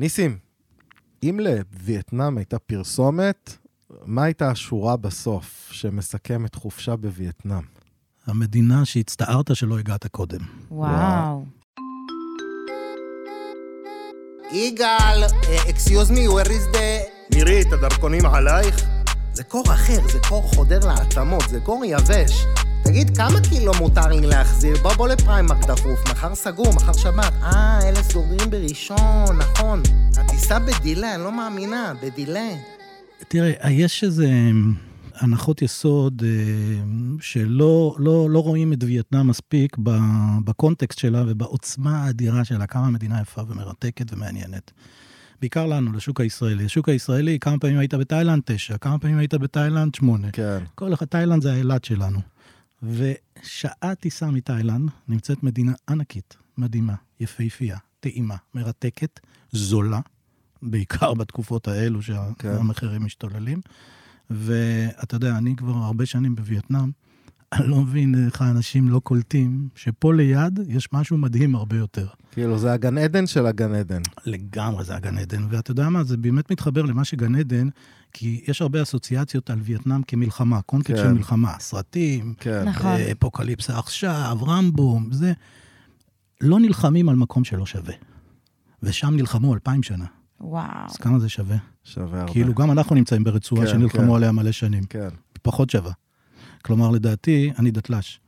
ניסים, אם לווייטנאם הייתה פרסומת, מה הייתה השורה בסוף שמסכמת חופשה בווייטנאם? המדינה שהצטערת שלא הגעת קודם. וואו. יגאל, אקסיוז מי, where is the... מירי, את הדרכונים עלייך? זה קור אחר, זה קור חודר לעצמות, זה קור יבש. תגיד, כמה קילו מותר לי להחזיר? בוא בוא לפריימק דחוף, מחר סגור, מחר שבת. אה, אלה סוגרים בראשון, נכון. הטיסה בדילה, אני לא מאמינה, בדילה. תראה, יש איזה הנחות יסוד אה, שלא לא, לא רואים את וייטנאם מספיק בקונטקסט שלה ובעוצמה האדירה שלה, כמה מדינה יפה ומרתקת ומעניינת. בעיקר לנו, לשוק הישראלי. השוק הישראלי, כמה פעמים היית בתאילנד? תשע. כמה פעמים היית בתאילנד? שמונה. כן. כל אחד, תאילנד זה האילת שלנו. ושעה טיסה מתאילנד נמצאת מדינה ענקית, מדהימה, יפהפייה, טעימה, מרתקת, זולה, בעיקר בתקופות האלו כן. שהמחירים כן. משתוללים. ואתה יודע, אני כבר הרבה שנים בווייטנאם, אני לא מבין איך האנשים לא קולטים שפה ליד יש משהו מדהים הרבה יותר. כאילו, זה הגן עדן של הגן עדן. לגמרי זה הגן עדן, ואתה יודע מה, זה באמת מתחבר למה שגן עדן, כי יש הרבה אסוציאציות על וייטנאם כמלחמה, קונטקסט כן. של מלחמה, סרטים, כן. נכון. אה, אפוקליפסה עכשיו, רמבו, זה. לא נלחמים על מקום שלא שווה. ושם נלחמו אלפיים שנה. וואו. אז כמה זה שווה? שווה הרבה. כאילו, גם אנחנו נמצאים ברצועה כן, שנלחמו כן. עליה מלא שנים. כן. פחות שווה. כלומר, לדעתי, אני דתל"ש.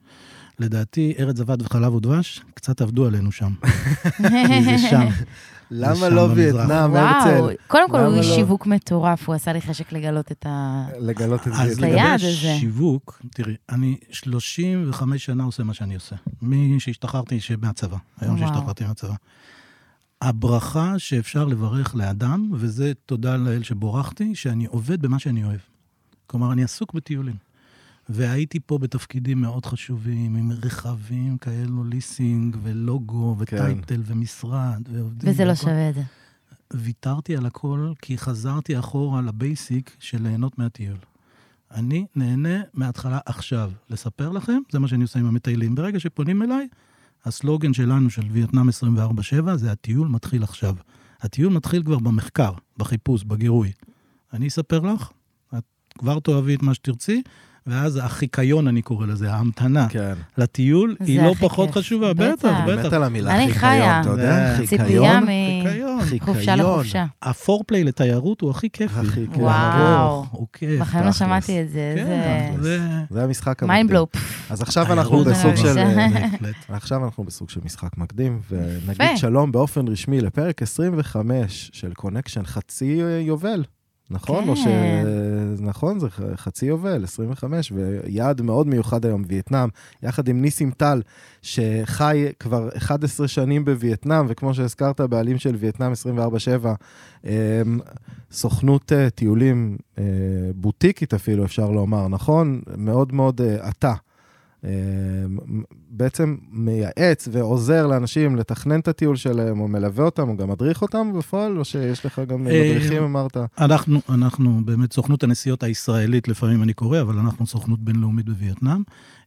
לדעתי, ארץ זבת וחלב ודבש, קצת עבדו עלינו שם. כי זה שם. למה לא וייטנאם, הרצל? וואו, קודם כל הוא איש לא? שיווק מטורף, הוא עשה לי חשק לגלות את ה... לגלות את זה. אז לגבי שיווק, תראי, אני 35 שנה עושה מה שאני עושה. משהשתחררתי מהצבא, היום שהשתחררתי מהצבא. הברכה שאפשר לברך לאדם, וזה תודה לאל שבורכתי, שאני עובד במה שאני אוהב. כלומר, אני עסוק בטיולים. והייתי פה בתפקידים מאוד חשובים, עם רכבים כאלו, ליסינג ולוגו וטייטל כן. ומשרד ועובדים. וזה לא שווה את זה. ויתרתי על הכל, כי חזרתי אחורה לבייסיק של ליהנות מהטיול. אני נהנה מההתחלה עכשיו. לספר לכם, זה מה שאני עושה עם המטיילים. ברגע שפונים אליי, הסלוגן שלנו, של וייטנאם 24/7, זה הטיול מתחיל עכשיו. הטיול מתחיל כבר במחקר, בחיפוש, בגירוי. אני אספר לך, את כבר תאהבי את מה שתרצי, ואז החיקיון, אני קורא לזה, ההמתנה כן. לטיול, היא לא פחות כיף. חשובה, בטח, בטח. מת על המילה חיקיון, אתה יודע? ציפייה מחופשה לחופשה. הפורפליי לתיירות הוא הכי כיפי. הכי כיף. וואו. הוא כיף. בחיים לא שמעתי את זה. כן, זה המשחק המקדים. מיינדבלופ. אז עכשיו אנחנו בסוג של... עכשיו אנחנו בסוג של משחק מקדים, ונגיד שלום באופן רשמי לפרק 25 של קונקשן חצי יובל. נכון? כן. או ש... נכון, זה חצי יובל, 25, ויעד מאוד מיוחד היום, וייטנאם, יחד עם ניסים טל, שחי כבר 11 שנים בווייטנאם, וכמו שהזכרת, בעלים של וייטנאם 24/7, אמ, סוכנות אה, טיולים אה, בוטיקית אפילו, אפשר לומר, נכון? מאוד מאוד עטה. אה, אה, בעצם מייעץ ועוזר לאנשים לתכנן את הטיול שלהם, או מלווה אותם, או גם מדריך אותם בפועל, או שיש לך גם אה, מדריכים, אמרת? אנחנו, אנחנו באמת סוכנות הנסיעות הישראלית, לפעמים אני קורא, אבל אנחנו סוכנות בינלאומית בווייטנאם.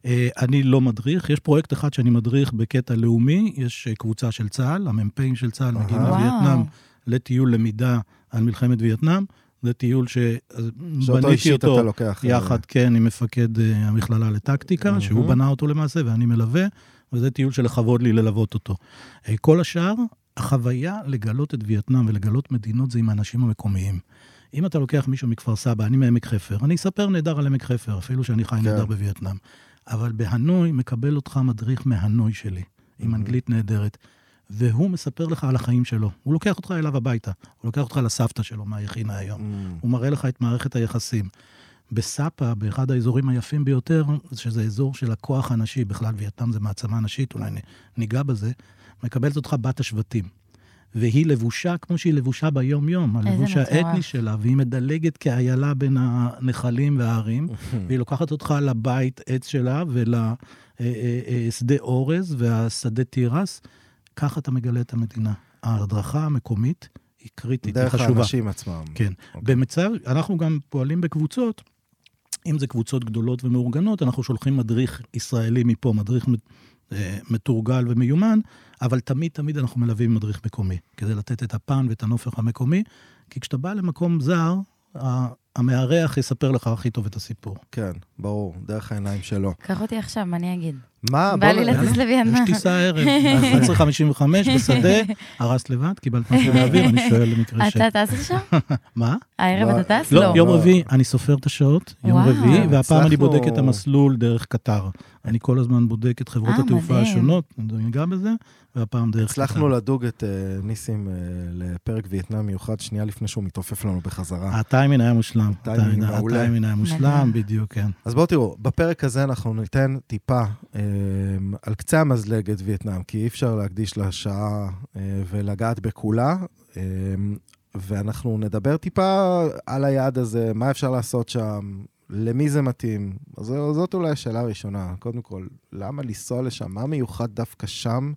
אה, אני לא מדריך, יש פרויקט אחד שאני מדריך בקטע לאומי, יש קבוצה של צה"ל, המ"פים של צה"ל מגיעים לווייטנאם לטיול למידה על מלחמת וייטנאם. זה טיול שבניתי אותו אה, יחד, כן, עם מפקד אה, המכללה לטקטיקה, שהוא בנה אותו למעשה ואני מלווה, וזה טיול שלכבוד לי ללוות אותו. אה, כל השאר, החוויה לגלות את וייטנאם ולגלות מדינות זה עם האנשים המקומיים. אם אתה לוקח מישהו מכפר סבא, אני מעמק חפר, אני אספר נהדר על עמק חפר, אפילו שאני חי כן. נהדר בווייטנאם. אבל בהנוי מקבל אותך מדריך מהנוי שלי, עם אנגלית נהדרת. והוא מספר לך על החיים שלו. הוא לוקח אותך אליו הביתה, הוא לוקח אותך לסבתא שלו מה הכינה היום. Mm. הוא מראה לך את מערכת היחסים. בסאפה, באחד האזורים היפים ביותר, שזה אזור של הכוח הנשי, בכלל וייטנאם זה מעצמה נשית, אולי ניגע בזה, מקבלת אותך בת השבטים. והיא לבושה כמו שהיא לבושה ביום-יום, הלבוש האתני שלה, והיא מדלגת כאיילה בין הנחלים וההרים, והיא לוקחת אותך לבית עץ שלה ולשדה אה, אה, אה, אורז והשדה תירס. ככה אתה מגלה את המדינה. ההדרכה המקומית היא קריטית, היא חשובה. דרך האנשים עצמם. כן. Okay. אוקיי. במצב, אנחנו גם פועלים בקבוצות, אם זה קבוצות גדולות ומאורגנות, אנחנו שולחים מדריך ישראלי מפה, מדריך אה, מתורגל ומיומן, אבל תמיד תמיד אנחנו מלווים מדריך מקומי, כדי לתת את הפן ואת הנופך המקומי, כי כשאתה בא למקום זר, המארח יספר לך הכי טוב את הסיפור. כן, ברור, דרך העיניים שלו. קח אותי עכשיו, מה אני אגיד? מה? בא לי לטוס לוויינה. יש טיסה הערב, 11.55 בשדה, הרסת לבד, קיבלת משהו לאוויר, אני שואל למקרה ש... אתה טס לשם? מה? הערב אתה טס? לא, יום רביעי, אני סופר את השעות, יום. רביעי, והפעם אני בודק את המסלול דרך קטר. אני כל הזמן בודק את חברות אה, התעופה. השונות, אני ניגע בזה, והפעם דרך. הצלחנו לדוג את אה, ניסים אה, לפרק וייטנאם מיוחד שנייה לפני שהוא מתעופף לנו בחזרה. הטיימינג היה מושלם. הטיימינג מעולה. הטיימינג היה מושלם, בדיוק, כן. אז בואו תראו, בפרק הזה אנחנו ניתן טיפה אה, על קצה המזלג את וייטנאם, כי אי אפשר להקדיש לה שעה אה, ולגעת בכולה, אה, ואנחנו נדבר טיפה על היעד הזה, מה אפשר לעשות שם, למי זה מתאים. אז זאת אולי השאלה הראשונה. קודם כל, למה לנסוע לשם? מה מיוחד דווקא שם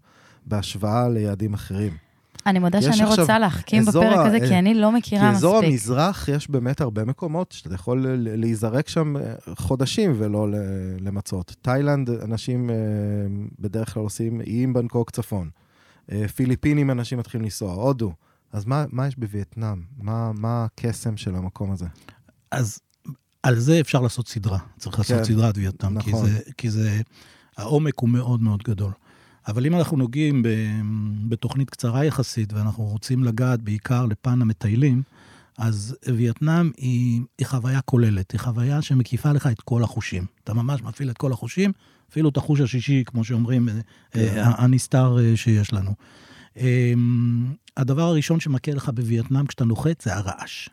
בהשוואה ליעדים אחרים? אני מודה יש שאני עכשיו רוצה להחכים אזור בפרק ה- הזה, כי אה, אני לא כי מכירה אזור מספיק. המזרח יש באמת הרבה מקומות שאתה יכול ל- להיזרק שם אה, חודשים ולא למצות. תאילנד, אנשים אה, בדרך כלל עושים איים בנקוק צפון. פיליפינים, אנשים מתחילים לנסוע, הודו. אז מה, מה יש בווייטנאם? מה, מה הקסם של המקום הזה? אז על זה אפשר לעשות סדרה. צריך לעשות כן, סדרת וייטנאם, כי נכון. זה, כי זה, העומק הוא מאוד מאוד גדול. אבל אם אנחנו נוגעים ב, בתוכנית קצרה יחסית, ואנחנו רוצים לגעת בעיקר לפן המטיילים, אז וייטנאם היא, היא חוויה כוללת, היא חוויה שמקיפה לך את כל החושים. אתה ממש מפעיל את כל החושים, אפילו את החוש השישי, כמו שאומרים, אה, אה, הנסתר אה, שיש לנו. אה, הדבר הראשון שמכה לך בווייטנאם כשאתה נוחת זה הרעש,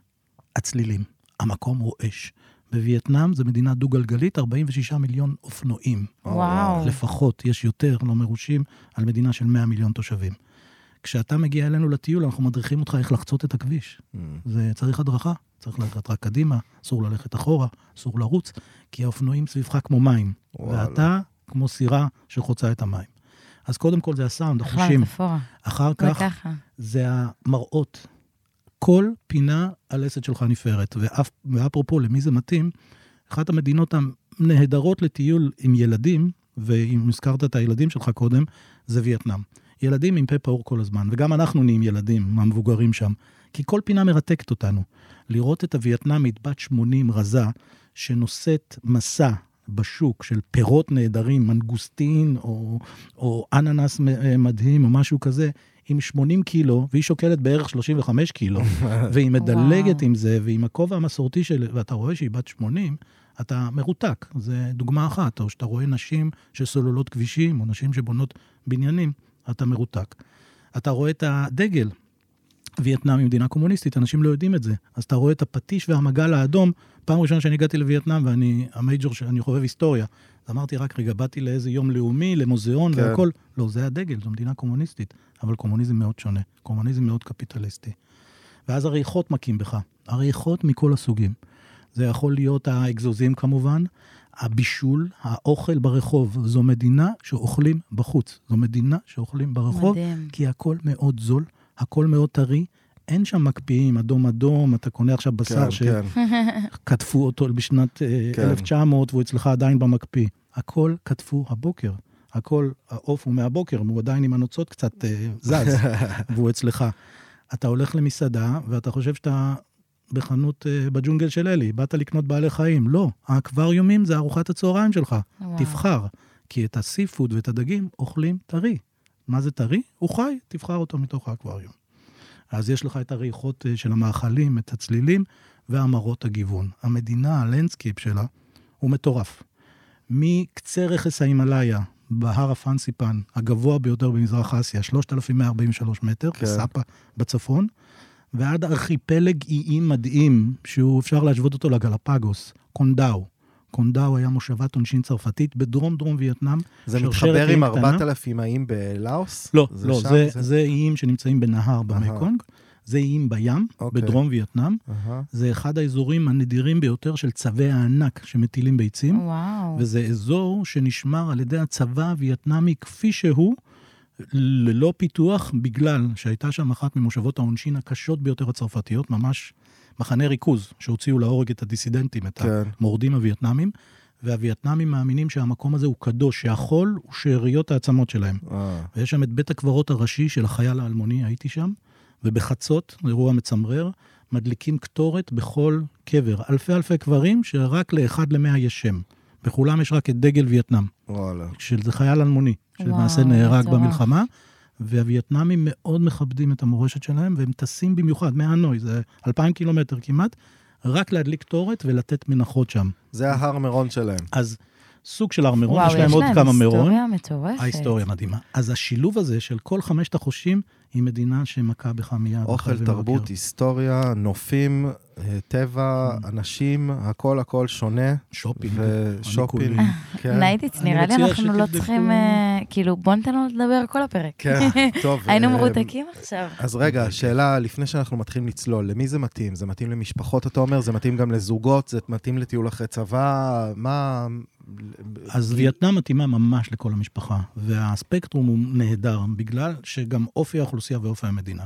הצלילים. המקום רועש. בווייטנאם זו מדינה דו-גלגלית, 46 מיליון אופנועים. וואו. לפחות, יש יותר לא מרושים, על מדינה של 100 מיליון תושבים. כשאתה מגיע אלינו לטיול, אנחנו מדריכים אותך איך לחצות את הכביש. Mm, זה צריך הדרכה, צריך ללכת רק קדימה, אסור ללכת אחורה, אסור לרוץ, כי האופנועים סביבך כמו מים, וואלה. ואתה כמו סירה שחוצה את המים. אז קודם כל זה הסאונד, אחלה החושים. אחר כך. זה המראות. כל פינה הלסת שלך נפערת. ואף, ואפרופו, למי זה מתאים, אחת המדינות הנהדרות לטיול עם ילדים, ואם הזכרת את הילדים שלך קודם, זה וייטנאם. ילדים עם פה פעור כל הזמן, וגם אנחנו נהיים ילדים, המבוגרים שם. כי כל פינה מרתקת אותנו. לראות את הווייטנאמית בת 80 רזה, שנושאת מסע בשוק של פירות נהדרים, מנגוסטין או, או אננס מ- מדהים או משהו כזה, עם 80 קילו, והיא שוקלת בערך 35 קילו, והיא מדלגת. עם זה, ועם הכובע המסורתי של... ואתה רואה שהיא בת 80, אתה מרותק. זה דוגמה אחת. או שאתה רואה נשים שסוללות כבישים, או נשים שבונות בניינים, אתה מרותק. אתה רואה את הדגל. וייטנאם היא מדינה קומוניסטית, אנשים לא יודעים את זה. אז אתה רואה את הפטיש והמגל האדום, פעם ראשונה שאני הגעתי לווייטנאם, ואני המייג'ור, שאני חובב היסטוריה. אמרתי, רק רגע, באתי לאיזה יום לאומי, למוזיאון כן. והכל. לא, זה הדגל, זו מדינה קומוניסטית, אבל קומוניזם מאוד שונה, קומוניזם מאוד קפיטליסטי. ואז הריחות מכים בך, הריחות מכל הסוגים. זה יכול להיות האגזוזים כמובן, הבישול, האוכל ברחוב. זו מדינה שאוכלים בחוץ. זו מדינה שאוכלים ברחוב, מדהים. כי הכל מאוד זול, הכל מאוד טרי. אין שם מקפיאים, אדום אדום, אתה קונה עכשיו בשר כן, כן. שקטפו אותו בשנת אה, כן. 1900 והוא אצלך עדיין במקפיא. הכל קטפו הבוקר. הכל, העוף הוא מהבוקר, הוא עדיין עם הנוצות קצת אה, זז, והוא אצלך. אתה הולך למסעדה ואתה חושב שאתה בחנות אה, בג'ונגל של אלי, באת לקנות בעלי חיים. לא, האקווריומים זה ארוחת הצהריים שלך. וואו. תבחר. כי את הסיפוד ואת הדגים אוכלים טרי. מה זה טרי? הוא חי, תבחר אותו מתוך האקווריום. אז יש לך את הריחות אה, של המאכלים, את הצלילים והמראות הגיוון. המדינה, ה landscape שלה, הוא מטורף. מקצה רכס ההימאליה, בהר הפנסיפן, הגבוה ביותר במזרח אסיה, 3,143 מטר, כן. סאפה בצפון, ועד ארכיפלג איים מדהים, שהוא אפשר להשוות אותו לגלפגוס, קונדאו. קונדאו היה מושבת עונשין צרפתית בדרום דרום וייטנאם. זה מתחבר עם איים קטנה. 4,000 האיים בלאוס? לא, זה לא, שם? זה, זה איים שנמצאים בנהר במקונג, זה איים בים, אוקיי. בדרום וייטנאם. אהה. זה אחד האזורים הנדירים ביותר של צבי הענק שמטילים ביצים. וואו. וזה אזור שנשמר על ידי הצבא הווייטנאמי כפי שהוא, ללא פיתוח, בגלל שהייתה שם אחת ממושבות העונשין הקשות ביותר הצרפתיות, ממש מחנה ריכוז, שהוציאו להורג את הדיסידנטים, את כן. המורדים הווייטנאמים, והווייטנאמים מאמינים שהמקום הזה הוא קדוש, שהחול הוא שאריות העצמות שלהם. אה, ויש שם את בית הקברות הראשי של החייל האלמוני, הייתי שם, ובחצות, אירוע מצמרר, מדליקים קטורת בכל קבר. אלפי אלפי קברים שרק לאחד למאה יש שם. בכולם יש רק את דגל וייטנאם, וואלה. שזה חייל אלמוני, שלמעשה נהרג. במלחמה. והווייטנאמים מאוד מכבדים את המורשת שלהם, והם טסים במיוחד מהנוי, זה אלפיים קילומטר כמעט, רק להדליק קטורת ולתת מנחות שם. זה ההר מירון שלהם. אז סוג של הר מירון, וואו, יש להם עוד כמה מירון. היסטוריה מטורפת. ההיסטוריה מדהימה. אז השילוב הזה של כל חמשת החושים, היא מדינה שמכה בך מיד. אוכל. תרבות, היסטוריה, נופים, טבע, אנשים, הכל הכל שונה. shopping. ו shopping, אני כן. נייטיץ, נראה לי אנחנו לא. צריכים, אה, כאילו, בוא ניתן לנו לדבר כל הפרק. כן, טוב. היינו אה, מרותקים עכשיו. אז רגע, שאלה, לפני שאנחנו מתחילים לצלול, למי זה מתאים? זה מתאים למשפחות, אתה אומר? זה מתאים גם לזוגות? זה מתאים לטיול אחרי צבא? מה... אז וייטנאם מתאימה ממש לכל המשפחה, והספקטרום הוא נהדר, בגלל שגם אופי האוכלוסייה ואופי המדינה.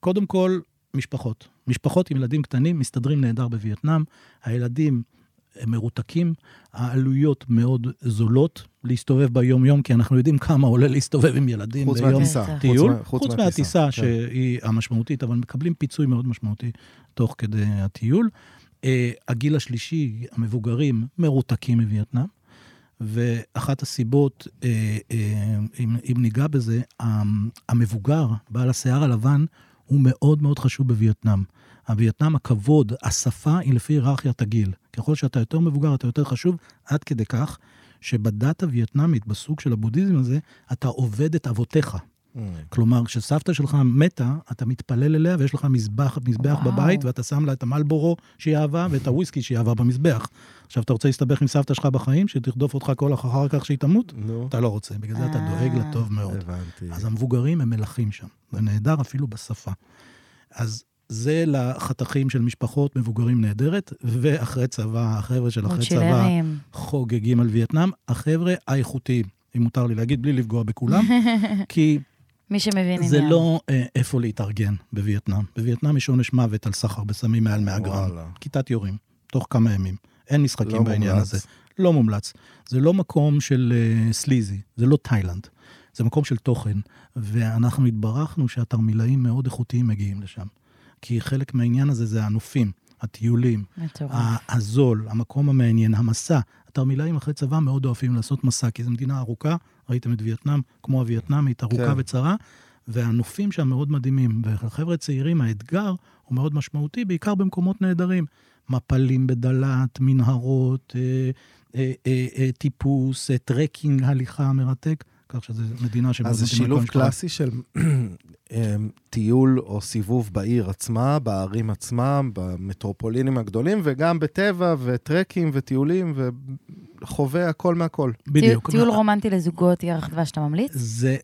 קודם כל, משפחות. משפחות עם ילדים קטנים מסתדרים נהדר בווייטנאם, הילדים הם מרותקים, העלויות מאוד זולות להסתובב ביום-יום, כי אנחנו יודעים כמה עולה להסתובב עם ילדים חוץ ביום מהטיסה. חוץ טיול, מה- חוץ מהטיסה, מהטיסה כן. שהיא המשמעותית, אבל מקבלים פיצוי מאוד משמעותי תוך כדי הטיול. אה, הגיל השלישי, המבוגרים, מרותקים מווייטנאם, ואחת הסיבות, אה, אה, אם, אם ניגע בזה, המ- המבוגר, בעל השיער הלבן, הוא מאוד מאוד חשוב בווייטנאם. הווייטנאם, הכבוד, השפה היא לפי היררכיית הגיל. ככל שאתה יותר מבוגר, אתה יותר חשוב, עד כדי כך שבדת הווייטנאמית, בסוג של הבודהיזם הזה, אתה עובד את אבותיך. Mm. כלומר, כשסבתא שלך מתה, אתה מתפלל אליה ויש לך מזבח, מזבח וואו. בבית, ואתה שם לה את המלבורו שהיא אהבה ואת הוויסקי שהיא אהבה במזבח. עכשיו, אתה רוצה להסתבך עם סבתא שלך בחיים, שתרדוף אותך כל אחר כך שהיא תמות? נו, אתה לא רוצה, בגלל זה אתה דואג לה טוב מאוד. הבנתי. אז המבוגרים הם מלכים שם, זה נהדר אפילו בשפה. אז זה לחתכים של משפחות מבוגרים נהדרת, ואחרי צבא, החבר'ה של אחרי צבא. חוגגים על וייטנאם, החבר'ה האיכותיים, אם מותר לי להגיד, בלי לפגוע בכולם, כי מי שמבין זה עניין. לא אה, איפה להתארגן בווייטנאם. בווייטנאם יש עונש מוות על סחר בסמים מעל 100 גרם. כיתת יורים, תוך כמה ימים. אין משחקים לא בעניין מומלץ. הזה. לא מומלץ. זה לא מקום של uh, סליזי, זה לא תאילנד. זה מקום של תוכן, ואנחנו התברכנו שהתרמילאים מאוד איכותיים מגיעים לשם. כי חלק מהעניין הזה זה הנופים, הטיולים, הזול, המקום המעניין, המסע. התרמילאים אחרי צבא מאוד אוהבים לעשות מסע, כי זו מדינה ארוכה, ראיתם את וייטנאם, כמו הווייטנאמית, ארוכה כן. וצרה, והנופים שם מאוד מדהימים. וחבר'ה צעירים, האתגר הוא מאוד משמעותי, בעיקר במקומות נהדרים. מפלים בדאלאט, מנהרות, אה, אה, אה, אה, טיפוס, אה, טרקינג, הליכה מרתק, כך שזו מדינה שמאוד אז זה שילוב. קלאסי של אמ, טיול או סיבוב בעיר עצמה, בערים עצמם, במטרופולינים הגדולים, וגם בטבע וטרקים וטיולים, וחווה הכל מהכל. בדיוק. טיול רומנטי לזוגות, ירח דבש, אתה ממליץ? זה,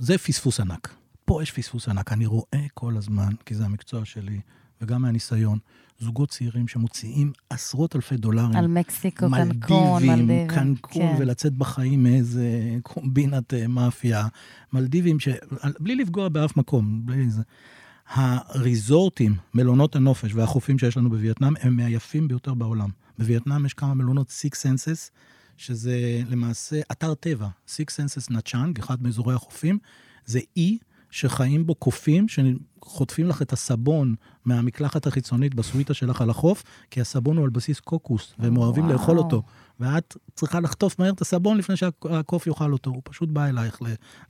זה פספוס ענק. פה יש פספוס ענק. אני רואה כל הזמן, כי זה המקצוע שלי, וגם מהניסיון, זוגות צעירים שמוציאים עשרות אלפי דולרים. על מקסיקו, קנקון, מלדיבים, מלדיבים. קנקון, כן. ולצאת בחיים מאיזה קומבינת אה, מאפיה. מלדיבים, ש... בלי לפגוע באף מקום, בלי זה. הריזורטים, מלונות הנופש והחופים שיש לנו בווייטנאם, הם מהיפים ביותר בעולם. בווייטנאם יש כמה מלונות Six Senses, שזה למעשה אתר טבע. Six Senses נה טראנג, אחד מאזורי החופים, זה אי שחיים בו קופים שחוטפים לך את הסבון מהמקלחת החיצונית בסוויטה שלך על החוף, כי הסבון הוא על בסיס קוקוס, והם אוהבים וואו. לאכול אותו. ואת צריכה לחטוף מהר את הסבון לפני שהקוף יאכל אותו, הוא פשוט בא אלייך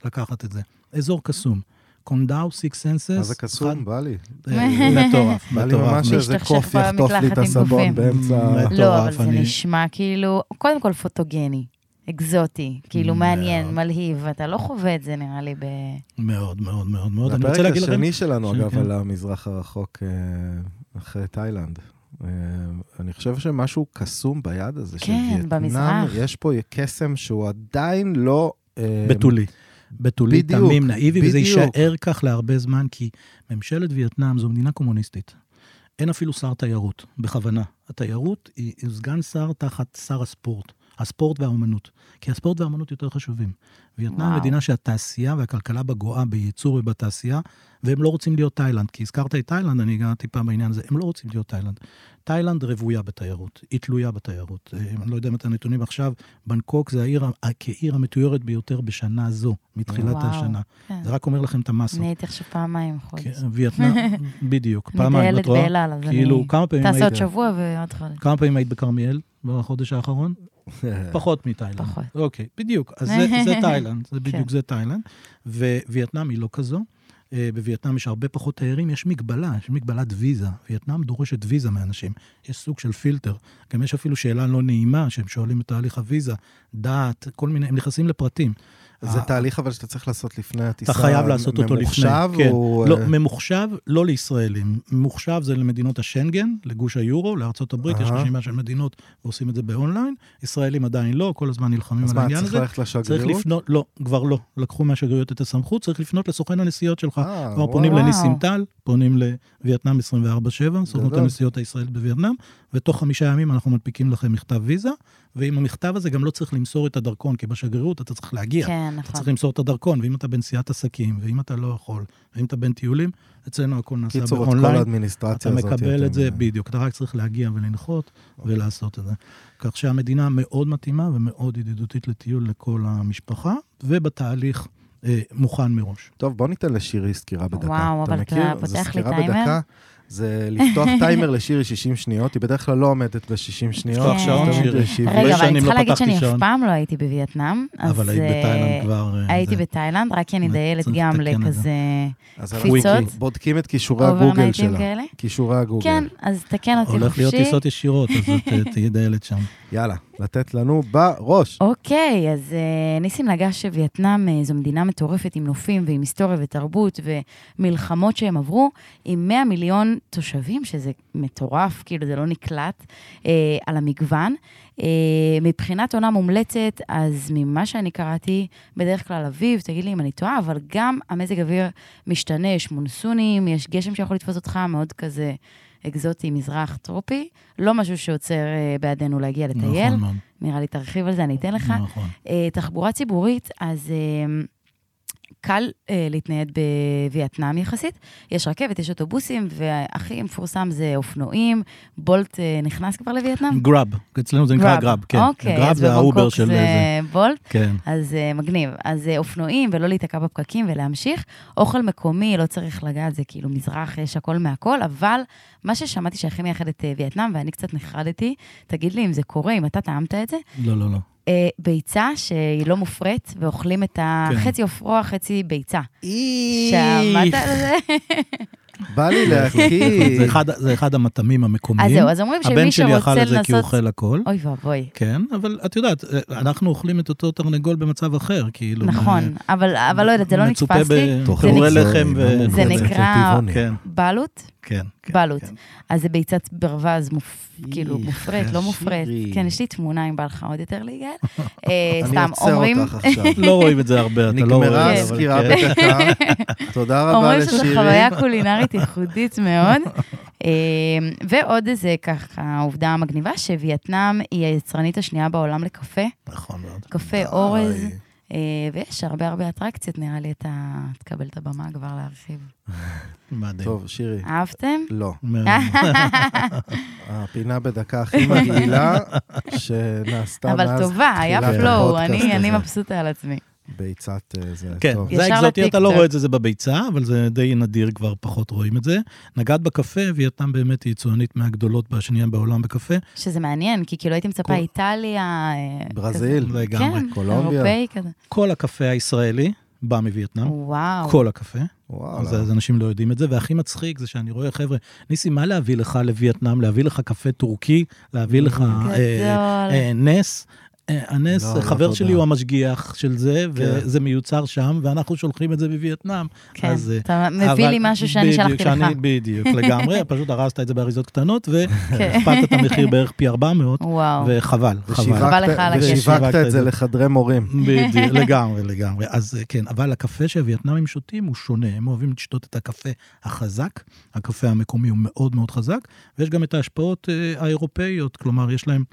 לקחת את זה. אזור קסום. קונדאו, Six Senses. מה זה קסום? בא לי. מטורף, בא לי מטורף. ממש איזה קוף יחטוף לי את הסבון. באמצע... מטורף, לא, אבל זה אני- נשמע כאילו, קודם כל פוטוגני, אקזוטי, כאילו מאוד. מעניין, מלהיב, אתה לא חווה את זה נראה לי ב... מאוד, מאוד, מאוד, מאוד. אני רוצה הפרק להגיד לכם... השני שלנו, אגב, כן. על המזרח הרחוק אה, אחרי תאילנד. אה, אני חושב שמשהו קסום ביד הזה של כן, וייטנאם. במזרח. יש פה קסם שהוא עדיין לא... אה, בתולי. בתולי, תמים, נאיבי, וזה. יישאר כך להרבה זמן, כי ממשלת וייטנאם זו מדינה קומוניסטית. אין אפילו שר תיירות, בכוונה. התיירות היא סגן שר תחת שר הספורט. הספורט והאומנות. כי הספורט והאומנות יותר חשובים. וייטנאם וואו. מדינה שהתעשייה והכלכלה בה גואה בייצור ובתעשייה, והם לא רוצים להיות תאילנד. כי הזכרת את תאילנד, אני אגע טיפה בעניין הזה, הם לא רוצים להיות תאילנד. תאילנד רוויה בתיירות, היא תלויה בתיירות. אה, אני לא יודע אם את הנתונים עכשיו, בנקוק זה העיר, כעיר המתוירת ביותר בשנה זו, מתחילת וואו. השנה. כן. זה רק אומר לכם את המסות. אני הייתי עכשיו פעמיים חודש. כן, וייטנאם, בדיוק, פעמיים, את רואה? באלעל, אז כאילו, אני... כמה פעמים טסה עוד? שבוע ועוד חודש. כמה פעמים היית בכרמיאל בחודש האחרון? פחות מתאילנד. פחות. אוקיי, בדיוק. אז זה, זה תאילנד, זה בדיוק כן. זה תאילנד. ווייטנאם היא לא כזו. אה, בווייטנאם יש הרבה פחות תיירים, יש מגבלה, יש מגבלת ויזה. וייטנאם דורשת ויזה מאנשים. יש סוג של פילטר. גם יש אפילו שאלה לא נעימה, שהם שואלים את תהליך הוויזה, דת, כל מיני, הם נכנסים לפרטים. זה ה- תהליך אבל שאתה צריך לעשות לפני הטיסה. אתה חייב לעשות אותו לפני. ממוחשב כן. הוא... לא, אה, ממוחשב לא לישראלים. ממוחשב זה למדינות השנגן, לגוש היורו, לארצות הברית, יש. רשימה של מדינות ועושים את זה באונליין. ישראלים עדיין לא, כל הזמן נלחמים אז על מה, העניין צריך הזה. ללכת צריך לשגרירות? לפנות, לא, כבר לא. לקחו מהשגרירויות את הסמכות, צריך לפנות לסוכן הנסיעות שלך. אה, כבר וואו. פונים. לניסים טל, פונים לווייטנאם 24/7, סוכנות. הנסיעות הישראלית בווייטנאם, ותוך חמישה ימים אנחנו מנפיקים לכם מכתב ויזה, ועם המכתב הזה גם לא צריך למסור את הדרכון, כי בשגרירות אתה צריך להגיע. כן, אתה נכון. צריך למסור את הדרכון, ואם אתה בנסיעת עסקים, ואם אתה לא יכול, ואם אתה בין טיולים, אצלנו הכל נעשה קיצור, את כל באונליין. האדמיניסטרציה אתה הזאת. מקבל אתם, את זה, אה, בדיוק, אתה רק צריך להגיע ולנחות ולעשות את זה. כך שהמדינה מאוד מתאימה ומאוד ידידותית לטיול לכל המשפחה, ובתהליך אה, מוכן מראש. טוב, בוא ניתן לשירי סקירה בדקה. וואו, אבל אתה מכיר? פותח זו לי סקירה טיימר? בדקה, זה לפתוח טיימר לשירי 60 שניות, היא בדרך כלל לא עומדת ב-60 שניות. לפתוח שעון, שירי. זה 70. רגע, אבל אני צריכה לא להגיד פתחתי שאני אף. פעם לא הייתי בווייטנאם. אבל היית אה, בתאילנד כבר... אה, הייתי. בתאילנד, רק כי אני דיילת גם. לכזה קפיצות. בודקים את כישורי הגוגל שלה. כישורי הגוגל. כן, אז תקן אותי הולך להיות חופשי. טיסות ישירות, אז אה, תהיי דיילת שם. יאללה, לתת לנו בראש. אוקיי, אז אה, ניסים נגע שווייטנאם אה, זו מדינה מטורפת עם נופים ועם היסטוריה ותרבות ומלחמות שהם עברו, עם 100 מיליון תושבים, שזה מטורף, כאילו זה לא נקלט, אה, על המגוון. אה, מבחינת עונה מומלצת, אז ממה שאני קראתי, בדרך כלל אביב, תגיד לי אם אני טועה, אבל גם המזג אוויר משתנה, יש מונסונים, יש גשם שיכול לתפוס אותך, מאוד כזה אקזוטי, מזרח טרופי. לא משהו שעוצר אה, בעדנו להגיע לטייל. נכון מאוד. נראה לי תרחיב על זה, אני אתן לך. נכון. אה, תחבורה ציבורית, אז אה, קל אה, להתנייד בווייטנאם יחסית. יש רכבת, יש אוטובוסים, והכי מפורסם זה אופנועים. בולט אה, נכנס כבר לווייטנאם? גראב, אצלנו זה נקרא גראב, כן. אוקיי, גראב זה האובר של זה זה. בולט. כן. אז אה, מגניב. אז אה, אופנועים, ולא להיתקע בפקקים ולהמשיך. אוכל מקומי, לא צריך לגעת, זה כאילו מזרח, יש הכל מהכל, אבל מה ששמעתי שהכי מייחד את אה, וייטנאם, ואני קצת נחרדתי, תגיד לי אם זה קורה, אם אתה טעמת את זה, לא, לא, לא. אה, ביצה שהיא לא מופרית, ואוכלים את ה... כן. חצי עופרוע, חצי ביצה. שמעת על זה? בא לי זה להקיא. אחד- זה אחד המטעמים המקומיים. אז זהו, אז אומרים הבן שמי שלי אכל שרוצה את זה כי הוא לנסות... אוכל הכל. אוי ואבוי. כן, אבל את יודעת, אנחנו אוכלים את אותו תרנגול במצב אחר, כאילו. נכון, אבל אבל לא יודעת, זה לא מצופה נתפס לי. בפירורי זה לחם ו... זה נקרא- כן, בעלות? כן. כן, בעלות. כן. אז זה ביצת ברווז, מופ... כאילו מופרית, לא מופרית. כן, יש לי תמונה אם בא לך עוד יותר ליגל. אה, אני סתם, עוצר אומרים, אותך עכשיו. לא רואים את זה הרבה, אתה לא רואה. נגמרה אבל הסקירה. בדקה. תודה רבה אומרים שזו לשירי. חוויה קולינרית ייחודית מאוד. אה, ועוד איזה ככה עובדה מגניבה, שווייטנאם היא היצרנית השנייה בעולם לקפה, נכון מאוד. קפה אורז. אה, ויש הרבה הרבה אטרקציות, נראה לי אתה תקבל את הבמה כבר להרחיב. מדהים. טוב, שירי. אהבתם? לא. הפינה בדקה הכי מגעילה שנעשתה מאז אבל טובה, היה תחילת פלואו, הפודקאסט אני אני הזה. מבסוטה על עצמי. ביצת אה, זה. כן, טוב. זה ישר אקזוטי, אתה לא. רואה את זה, זה בביצה, אבל זה די נדיר, כבר פחות רואים את זה. נגעת בקפה, וייטנאם באמת היא יצואנית מהגדולות והשנייה בעולם בקפה. שזה מעניין, כי כאילו הייתי מצפה כל- איטליה... אה, ברזיל. כזה. לגמרי. כן, קולומביה. אירופאי כזה. כל הקפה הישראלי בא מווייטנאם. וואו. כל הקפה. וואלה. אז, אז אנשים לא יודעים את זה, והכי מצחיק זה שאני רואה, חבר'ה, ניסים, מה להביא לך לווייטנאם? להביא לך קפה טורקי? להביא לך אה. אה, נס? אה, הנס, לא, לא, חבר תודה. שלי הוא המשגיח של זה, כן. וזה מיוצר שם, ואנחנו שולחים את זה בווייטנאם. כן, אז, אה, אתה מביא אבל- לי משהו שאני בדיוק, שלחתי שאני- לך. בדיוק, לגמרי, פשוט ארזת את זה באריזות קטנות, כן. והכפלת את המחיר בערך פי 400, וואו. וחבל, חבל. חבל לך על הכסף. ושיווקת את זה לחדרי מורים. בדיוק, לגמרי, לגמרי. אז אה, כן, אבל הקפה שהווייטנאמים שותים הוא שונה, הם אוהבים לשתות את הקפה החזק, הקפה המקומי הוא מאוד מאוד חזק, ויש גם את ההשפעות האירופאיות, כלומר, יש להם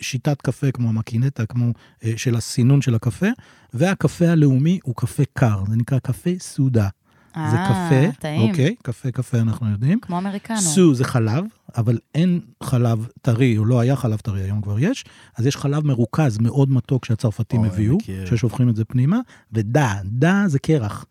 שיטת קפה כמו המקינז נטע, כמו אה, של הסינון של הקפה, והקפה הלאומי הוא קפה קר, זה נקרא קפה סודה. זה אה, קפה, טעים. אוקיי? קפה, קפה אנחנו יודעים. כמו אמריקנו. סו זה חלב, אבל אין חלב טרי, או לא היה חלב טרי, היום כבר יש, אז יש חלב מרוכז מאוד מתוק שהצרפתים אוי, הביאו, מכיר. ששופכים את זה פנימה, ודה, דה זה קרח.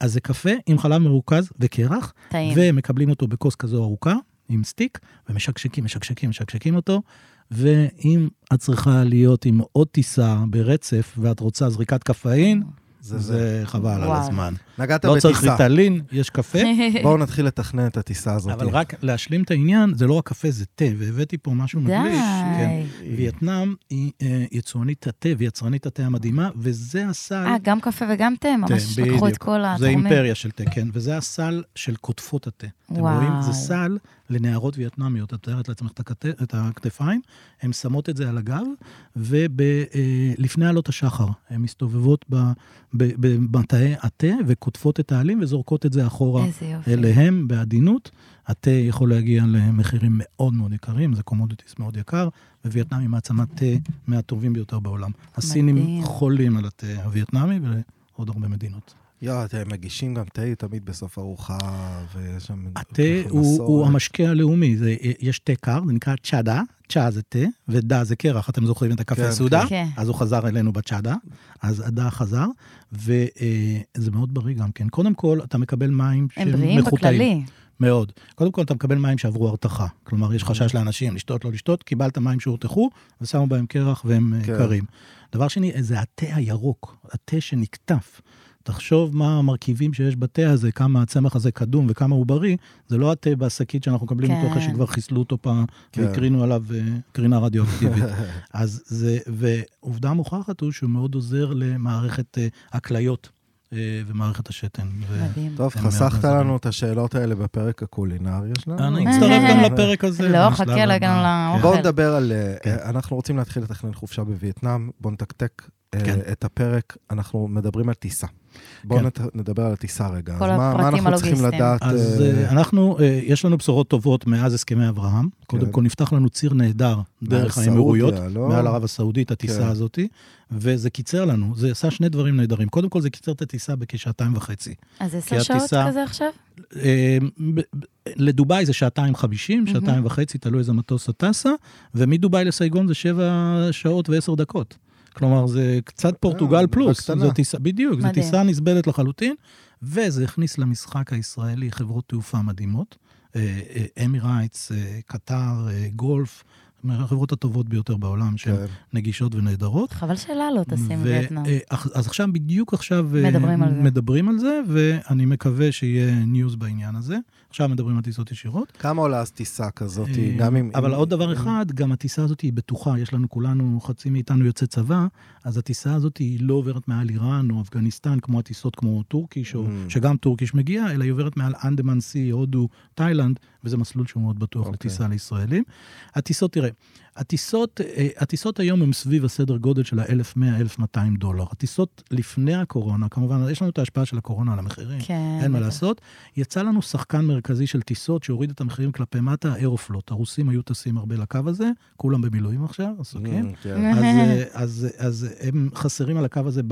אז זה קפה עם חלב מרוכז וקרח, טעים. ומקבלים אותו בכוס כזו ארוכה, עם סטיק, ומשקשקים, משקשקים, משקשקים אותו, ואם את צריכה להיות עם עוד טיסה ברצף, ואת רוצה זריקת קפאין, זה זה, זה. חבל על וואו. הזמן. נגעת לא צריך בטיסה. ריטלין, יש קפה. בואו נתחיל לתכנן את הטיסה הזאת. אבל רק להשלים את העניין, זה לא רק קפה, זה תה, והבאתי פה משהו די. מגליש. כן. וייטנאם היא אה, יצואנית התה ויצרנית התה המדהימה, וזה הסל... אה, גם קפה וגם תה, ממש תה, לקחו את. כל זה התחומים. אימפריה של תה, כן, וזה הסל של קוטפות התה. אתם וואו. רואים? זה סל לנערות וייטנאמיות. את מתארת לעצמך את הכת- את הכתפיים, הן שמות את זה על הגב, ולפני עלות השחר, הן מסתובבות במטעי התה וקוטפות את העלים וזורקות את זה אחורה. אליהם בעדינות. התה יכול להגיע למחירים מאוד מאוד יקרים, זה commodities מאוד יקר, ווייטנאם היא מעצמת תה מהטובים ביותר בעולם. הסינים. חולים על התה הווייטנאמי ולעוד הרבה מדינות. יואו, אתם מגישים גם תה תמיד בסוף ארוחה, ויש שם... התה הוא. הוא המשקה הלאומי, זה, יש תה קר, זה נקרא צ'אדה, צ'א זה תה, ודה זה קרח, אתם זוכרים את הקפה כן, סודה? כן. אז הוא חזר אלינו בצ'אדה, אז הדה חזר, וזה מאוד בריא גם כן. קודם כל, אתה מקבל מים הם שהם בריאים מחוטאים. בכללי. מאוד. קודם כל, אתה מקבל מים שעברו הרתחה. כלומר, יש חשש לאנשים לשתות, לא לשתות, קיבלת מים שהורתחו, ושמו בהם קרח והם אה, כן. קרים. דבר שני, זה התה הירוק, התה שנקטף. תחשוב מה המרכיבים שיש בתה הזה, כמה הצמח הזה קדום וכמה הוא בריא, זה לא התה בשקית שאנחנו מקבלים כן. שכבר חיסלו אותו פעם, כן. והקרינו עליו אה, קרינה רדיואקטיבית. אז זה, ועובדה מוכחת הוא שהוא מאוד עוזר למערכת אה, הכליות אה, ומערכת השתן. מדהים. טוב, חסכת. לנו את השאלות האלה בפרק הקולינרי שלנו. אני. אצטרף גם לפרק הזה. לא, חכה, לא. הגענו כן. לאוכל. בואו נדבר על... כן. אנחנו רוצים להתחיל לתכנן חופשה בווייטנאם, בואו נתקתק כן. את הפרק, אנחנו מדברים על טיסה. בואו כן. נדבר על הטיסה רגע. כל אז מה- מה הפרטים אנחנו צריכים. לדעת? אז אה, אנחנו, אה, יש לנו בשורות טובות מאז הסכמי אברהם. קודם כן. כל נפתח לנו ציר נהדר דרך האמירויות, לא? מעל ערב הסעודית, הטיסה כן. הזאתי, וזה קיצר לנו, זה עשה שני דברים נהדרים. קודם כל זה קיצר את הטיסה בכשעתיים וחצי. אז עשר שעות הטיסה- כזה עכשיו? ב- לדובאי זה שעתיים חמישים, שעתיים וחצי, תלוי איזה מטוס טסה, ומדובאי לסייגון זה שבע שעות ועשר דקות. כלומר, זה קצת פורטוגל פלוס. בקטנה. זו טיסה, בדיוק, זו. טיסה נסבלת לחלוטין, וזה הכניס למשחק הישראלי חברות תעופה מדהימות, אה, אה, אמירייטס, אה, קטר, אה, גולף, מהחברות הטובות ביותר בעולם, שהן כן. נגישות ונהדרות. חבל שאלה לא טסים. אה, אך- אז עכשיו, בדיוק עכשיו... אה, מדברים על זה. מדברים על זה, ואני מקווה שיהיה news בעניין הזה. עכשיו מדברים על טיסות ישירות. כמה עולה אז טיסה כזאת, אה, גם אם... אבל עוד דבר אחד, גם הטיסה הזאת היא בטוחה, יש לנו כולנו, חצי מאיתנו יוצא צבא, אז הטיסה הזאת היא לא עוברת מעל איראן או אפגניסטן, כמו הטיסות כמו טורקיש, או אממ. שגם טורקיש מגיע, אלא היא עוברת מעל Andaman Sea, הודו, תאילנד, וזה מסלול שהוא מאוד בטוח אוקיי. לטיסה לישראלים. הטיסות, תראה, הטיסות, אה, הטיסות היום הן סביב הסדר גודל של ה-1,100-1,200 דולר. הטיסות לפני הקורונה, כמובן, יש לנו את ההשפעה של הקורונה על המחירים. כן. אין מה. לעשות. יצא לנו שחקן מרכזי של טיסות שהוריד את המחירים כלפי מטה, אירופלוט. הרוסים היו טסים הרבה לקו הזה, כולם במילואים עכשיו, עסוקים. Mm, כן. אז, אה, אז, אז הם חסרים על הקו הזה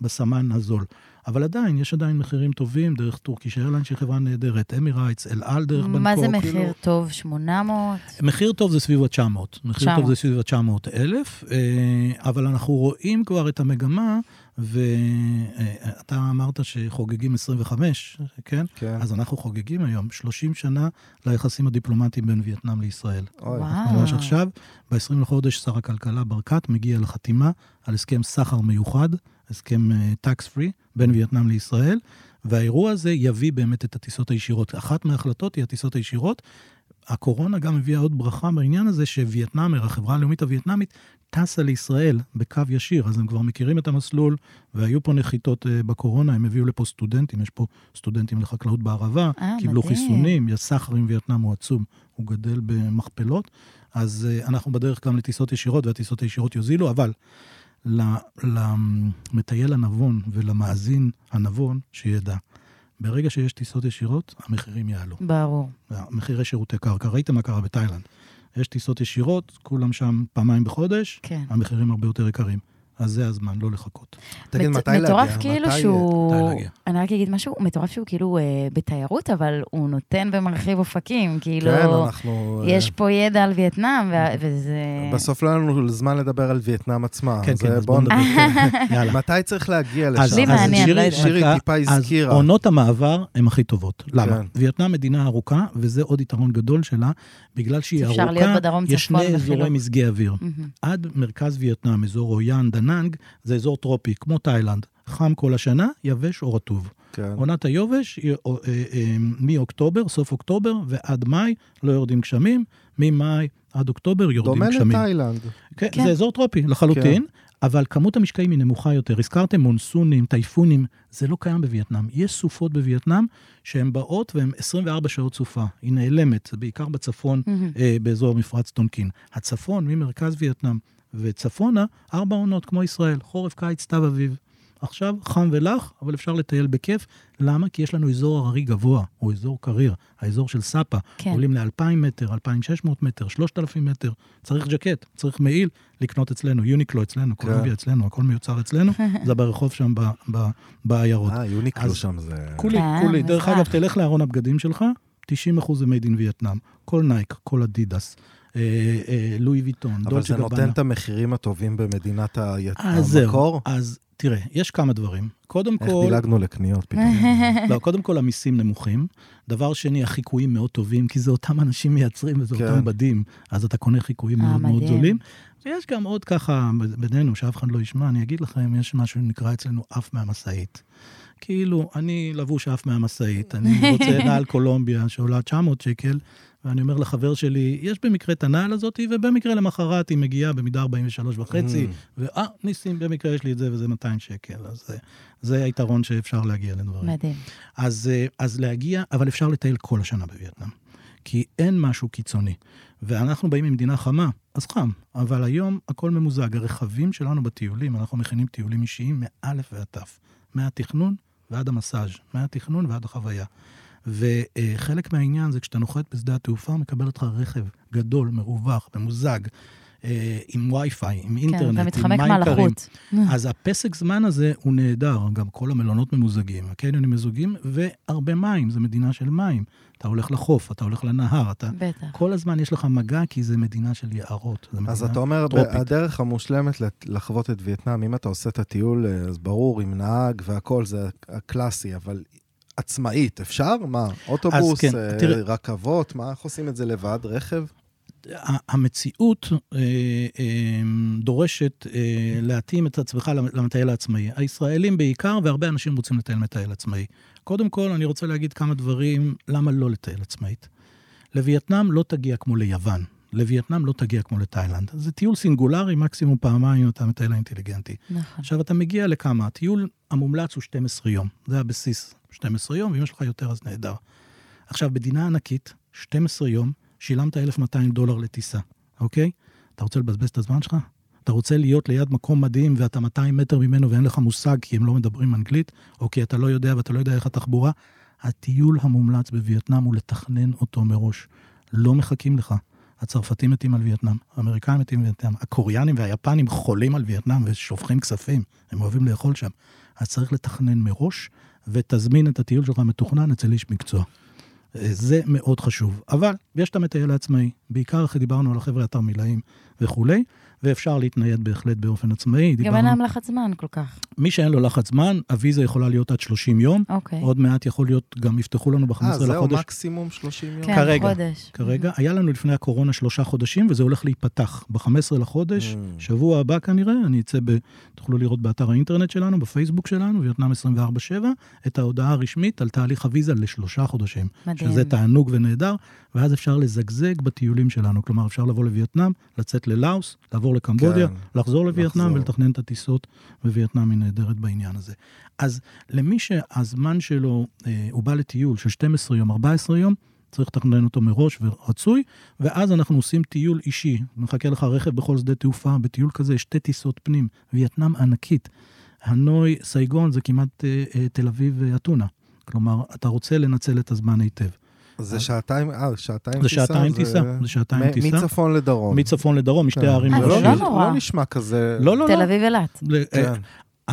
בסמן הזול. אבל עדיין, יש עדיין מחירים טובים דרך טורקיש איירליין, שהיא חברה נהדרת, אמירייטס, אל על דרך בנקוק. מה זה כאילו. מחיר טוב? 800? מחיר טוב זה סביב ה-900. מחיר 900. טוב זה סביב ה-900 אלף, אה, אבל אנחנו רואים כבר את המגמה, ואתה אמרת שחוגגים 25, כן? כן. אז אנחנו חוגגים היום 30 שנה ליחסים הדיפלומטיים בין וייטנאם לישראל. אוי, וואו. ממש עכשיו, ב-20 לחודש, שר הכלכלה ברקת מגיע לחתימה על הסכם סחר מיוחד, הסכם טקס פרי, בין וייטנאם לישראל, והאירוע הזה יביא באמת את הטיסות הישירות. אחת מההחלטות היא הטיסות הישירות. הקורונה גם הביאה עוד ברכה בעניין הזה, שווייטנאמר, החברה הלאומית הווייטנאמית, טסה לישראל בקו ישיר, אז הם כבר מכירים את המסלול, והיו פה נחיתות אה, בקורונה, הם הביאו לפה סטודנטים, יש פה סטודנטים לחקלאות בערבה, אה, קיבלו מדהים. חיסונים, הסחר עם וייטנאם הוא עצום, הוא גדל במכפלות, אז אה, אנחנו בדרך גם לטיסות ישירות, והטיסות הישירות יוזילו, אבל למטייל הנבון ולמאזין הנבון, שידע, ברגע שיש טיסות ישירות, המחירים יעלו. ברור. מחירי שירותי קרקע, ראיתם מה קרה בתאילנד. יש טיסות ישירות, כולם שם פעמיים בחודש, כן. המחירים הרבה יותר יקרים. אז זה הזמן, לא לחכות. תגיד, מט- מתי להגיע? מטורף כאילו מתי- שהוא... מתי להגיע? אני רק אגיד משהו, מטורף שהוא כאילו אה, בתיירות, אבל הוא נותן ומרחיב אופקים, כאילו... כן, אנחנו... יש אה, פה ידע על וייטנאם, ו- וזה... בסוף לא היה לנו זמן לדבר על וייטנאם עצמה. כן, אז כן, אה, אז בואו נדבר. יאללה. מתי צריך להגיע אז- לשם? לי אז מעניין, שירי- לא יודעת. שירי טיפה אז הזכירה. עונות המעבר הן הכי טובות. למה? כן. וייטנאם מדינה ארוכה, וזה עוד יתרון גדול שלה, בגלל שהיא ארוכה, יש שני. אזורי מזגי אוויר. עד מרכז וייטנאם, אזור הוי אן, דנאנג, זה אזור טרופי, כמו תאילנד. חם כל השנה, יבש או רטוב. כן. עונת היובש היא אה, אה, אה, מאוקטובר, סוף אוקטובר, ועד מאי לא יורדים גשמים, ממאי עד אוקטובר יורדים דומה גשמים. לתאילנד. כן, כן. זה אזור טרופי לחלוטין, אבל כמות המשקעים היא נמוכה יותר. הזכרתם מונסונים, טייפונים, זה לא קיים בווייטנאם. יש סופות בווייטנאם שהן באות והן 24 שעות סופה. היא נעלמת, בעיקר בצפון, מהמם. אה, באזור מפרץ טונקין. הצפון, ממרכז וייטנאם וצפונה, ארבע עונות כמו ישראל, חורף, קיץ, סתיו, אביב. עכשיו חם ולח, אבל אפשר לטייל בכיף. למה? כי יש לנו אזור הררי גבוה, או אזור קריר, האזור של סאפה. כן. עולים ל-2,000 מטר, 2,600 מטר, 3,000 מטר. צריך ג'קט, צריך מעיל לקנות אצלנו, יוניקלו אצלנו, כן. קולומביה אצלנו, הכל מיוצר אצלנו, זה ברחוב שם ב- ב- בעיירות. אה, יוניקלו שם זה... כולה, כן, כולה. דרך. אגב, תלך לארון הבגדים שלך, 90% זה made in Vietnam. כל נייק, כל אדידס, אה, אה, לואי ויטון, אבל דולצ'ה וגבאנה. נותן את המחירים הטובים במדינת ה- אז זהו. המקור? אז תראה, יש כמה דברים. קודם איך כל, דילגנו לקניות פתאום? לא, קודם כל המיסים נמוכים. דבר שני, החיקויים מאוד טובים, כי זה אותם אנשים מייצרים וזה כן. אותם בדים, אז אתה קונה חיקויים אה, מאוד מאוד מדהים. זולים. ויש גם עוד ככה, בינינו, שאף אחד לא ישמע, אני אגיד לכם, יש משהו שנקרא אצלנו עף מהמשאית. כאילו, אני לבוש עף מהמשאית, אני רוצה נעל קולומביה שעולה 900 שקל, ואני אומר לחבר שלי, יש במקרה את הנעל הזאת, ובמקרה למחרת היא מגיעה במידה 43 וחצי, Mm. ואה, ניסים, במקרה יש לי את זה וזה 200 שקל. אז זה, זה היתרון שאפשר להגיע לדברים. מדהים. אז, אה, אז להגיע, אבל אפשר לטייל כל השנה בווייטנאם. כי אין משהו קיצוני. ואנחנו באים ממדינה חמה, אז חם. אבל היום הכל ממוזג. הרכבים שלנו בטיולים, אנחנו מכינים טיולים אישיים מאלף ועד תף. מהתכנון ועד המסאז', מהתכנון ועד החוויה. וחלק מהעניין זה כשאתה נוחת בשדה התעופה, מקבל אותך רכב גדול, מרווח, ממוזג, עם וי-פיי, עם כן, אינטרנט, אתה עם מים קרים. אז הפסק זמן הזה הוא נהדר, גם כל המלונות ממוזגים, הקניונים מזוגים, והרבה מים, זו מדינה של מים. אתה הולך לחוף, אתה הולך לנהר, אתה... בטח. כל הזמן יש לך מגע, כי זה מדינה של יערות. זו אז מדינה אתה אומר, טרופית. הדרך המושלמת לחוות את וייטנאם, אם אתה עושה את הטיול, אה, אז ברור, עם נהג והכל, זה הקלאסי, אבל עצמאית, אפשר? מה, אוטובוס, כן, אה, תראה- רכבות, מה, איך עושים את זה לבד? רכב? המציאות אה, אה, דורשת אה, להתאים את עצמך למ- למטייל העצמאי. הישראלים בעיקר, והרבה אנשים רוצים לטייל מטייל עצמאי. קודם כל, אני רוצה להגיד כמה דברים למה לא לטייל עצמאית. לווייטנאם לא תגיע כמו ליוון. לווייטנאם לא תגיע כמו לתאילנד. זה טיול סינגולרי, מקסימום פעמיים אתה מטייל אינטליגנטי. נכון. עכשיו, אתה מגיע לכמה? הטיול המומלץ הוא 12 יום. זה הבסיס, 12 יום, ואם יש לך יותר אז נהדר. עכשיו, מדינה ענקית, 12 יום, שילמת 1,200 דולר לטיסה, אוקיי? אתה רוצה לבזבז את הזמן שלך? אתה רוצה להיות ליד מקום מדהים ואתה 200 מטר ממנו ואין לך מושג כי הם לא מדברים אנגלית, או כי אתה לא יודע ואתה לא יודע איך התחבורה? הטיול המומלץ בווייטנאם הוא לתכנן אותו מראש. לא מחכים לך. הצרפתים מתים על וייטנאם, האמריקאים מתים על וייטנאם, הקוריאנים והיפנים חולים על וייטנאם ושופכים כספים, הם אוהבים לאכול שם. אז צריך לתכנן מראש, ותזמין את הטיול שלך מתוכנן אצל איש מקצוע. זה מאוד חשוב. אבל יש את המטייל העצמאי, בעיקר אחרי דיברנו על החבר'ה התרמילאים וכולי, ואפשר להתנייד בהחלט באופן עצמאי. גם דיברנו, אין להם לחץ זמן כל כך. מי שאין לו לחץ זמן, הוויזה יכולה להיות עד 30 יום, אוקיי. עוד מעט יכול להיות, גם יפתחו לנו ב-15 אה, זהו, לחודש. מקסימום 30 יום? כן, כרגע. חודש. כרגע, היה לנו לפני הקורונה שלושה חודשים, וזה הולך להיפתח. ב-15 לחודש, Mm. שבוע הבא כנראה, אני אצא ב... תוכלו לראות באתר האינטרנט שלנו, בפייסבוק שלנו, וייטנאם 24/7, את ההודעה הרשמית על תהליך הוויזה לשלושה חודשים. מדהים. שזה תענוג ונהדר, ואז אפשר לזגזג בטיולים שלנו. כלומר, אפשר לבוא לווייטנאם, לצאת ללאוס, לעבור לקמבודיה, כן, לחזור לווייטנאם. ולתכנן את הטיסות, ווייטנאם היא נהדרת בעניין הזה. אז למי שהזמן שלו, אה, הוא בא לטיול של 12 יום, 14 יום, צריך לתכנן אותו מראש ורצוי, ואז אנחנו עושים טיול אישי. מחכה לך רכב בכל שדה תעופה, בטיול כזה יש שתי טיסות פנים, וייטנאם ענקית. הנוי, סייגון זה כמעט אה, אה, תל אביב ואתונה. כלומר, אתה רוצה לנצל את הזמן היטב. זה שעתיים, אה, שעתיים זה טיסה. שעתיים טיסה, זה שעתיים טיסה. מצפון לדרום. מצפון לדרום, משתי כן. הערים. אה, זה. לא זה נורא. לא נשמע כזה... לא, לא, תל לא. אביב אילת. ל- אה, כן.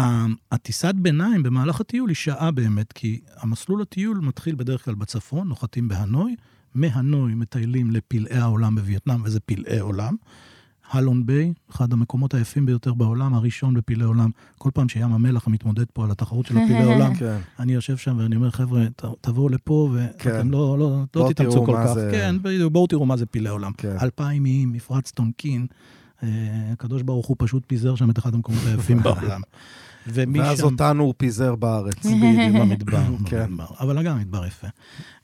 ה- הטיסת ביניים במהלך הטיול היא שעה באמת, כי המסלול הטיול מתחיל בדרך כלל בצפון, נוחתים בהנוי, מהנוי מטיילים לפלאי העולם בווייטנאם, וזה פלאי עולם. Ha Long Bay, אחד המקומות היפים ביותר בעולם, הראשון בפלאי עולם. כל פעם שים המלח מתמודד פה על התחרות של הפלאי עולם, כן. אני יושב שם ואני אומר, חבר'ה, תבואו לפה כן. ואתם לא, לא, לא בואו תתאמצו כל כך. זה- כן, בדיוק, בואו תראו מה זה פלאי עולם. כן. אלפיים איים, מפרץ טונקין. אה, הקדוש ברוך הוא פשוט פיזר שם את אחד המקומות היפים בעולם. ואז אותנו הוא פיזר בארץ. בדיוק, במדבר, כן. במדבר. אבל גם מדבר יפה.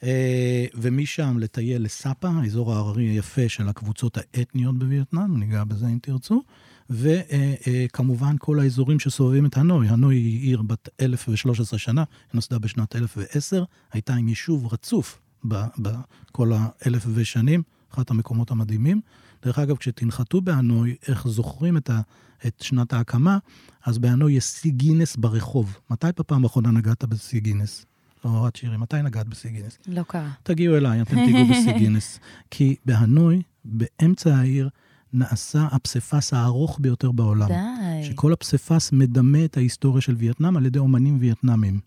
אה, ומשם לטייל לסאפה, האזור ההררי היפה של הקבוצות האתניות בווייטנאם, ניגע בזה אם תרצו. וכמובן כל האזורים שסובבים את הנוי. הנוי היא עיר בת 1,013 שנה, היא נוסדה בשנת 1010, הייתה עם יישוב רצוף בכל האלף ושנים, אחת המקומות המדהימים. דרך אגב, כשתנחתו בהנוי, איך זוכרים את, ה, את שנת ההקמה, אז בהנוי יש שיא גינס ברחוב. מתי בפעם האחרונה נגעת בשיא גינס? לא, הורת שירי, מתי נגעת בשיא גינס? לא קרה. תגיעו אליי, אתם תיגעו בשיא גינס. כי בהנוי, באמצע העיר, נעשה הפסיפס הארוך ביותר בעולם. די. שכל הפסיפס מדמה את ההיסטוריה של וייטנאם על ידי אומנים וייטנאמים.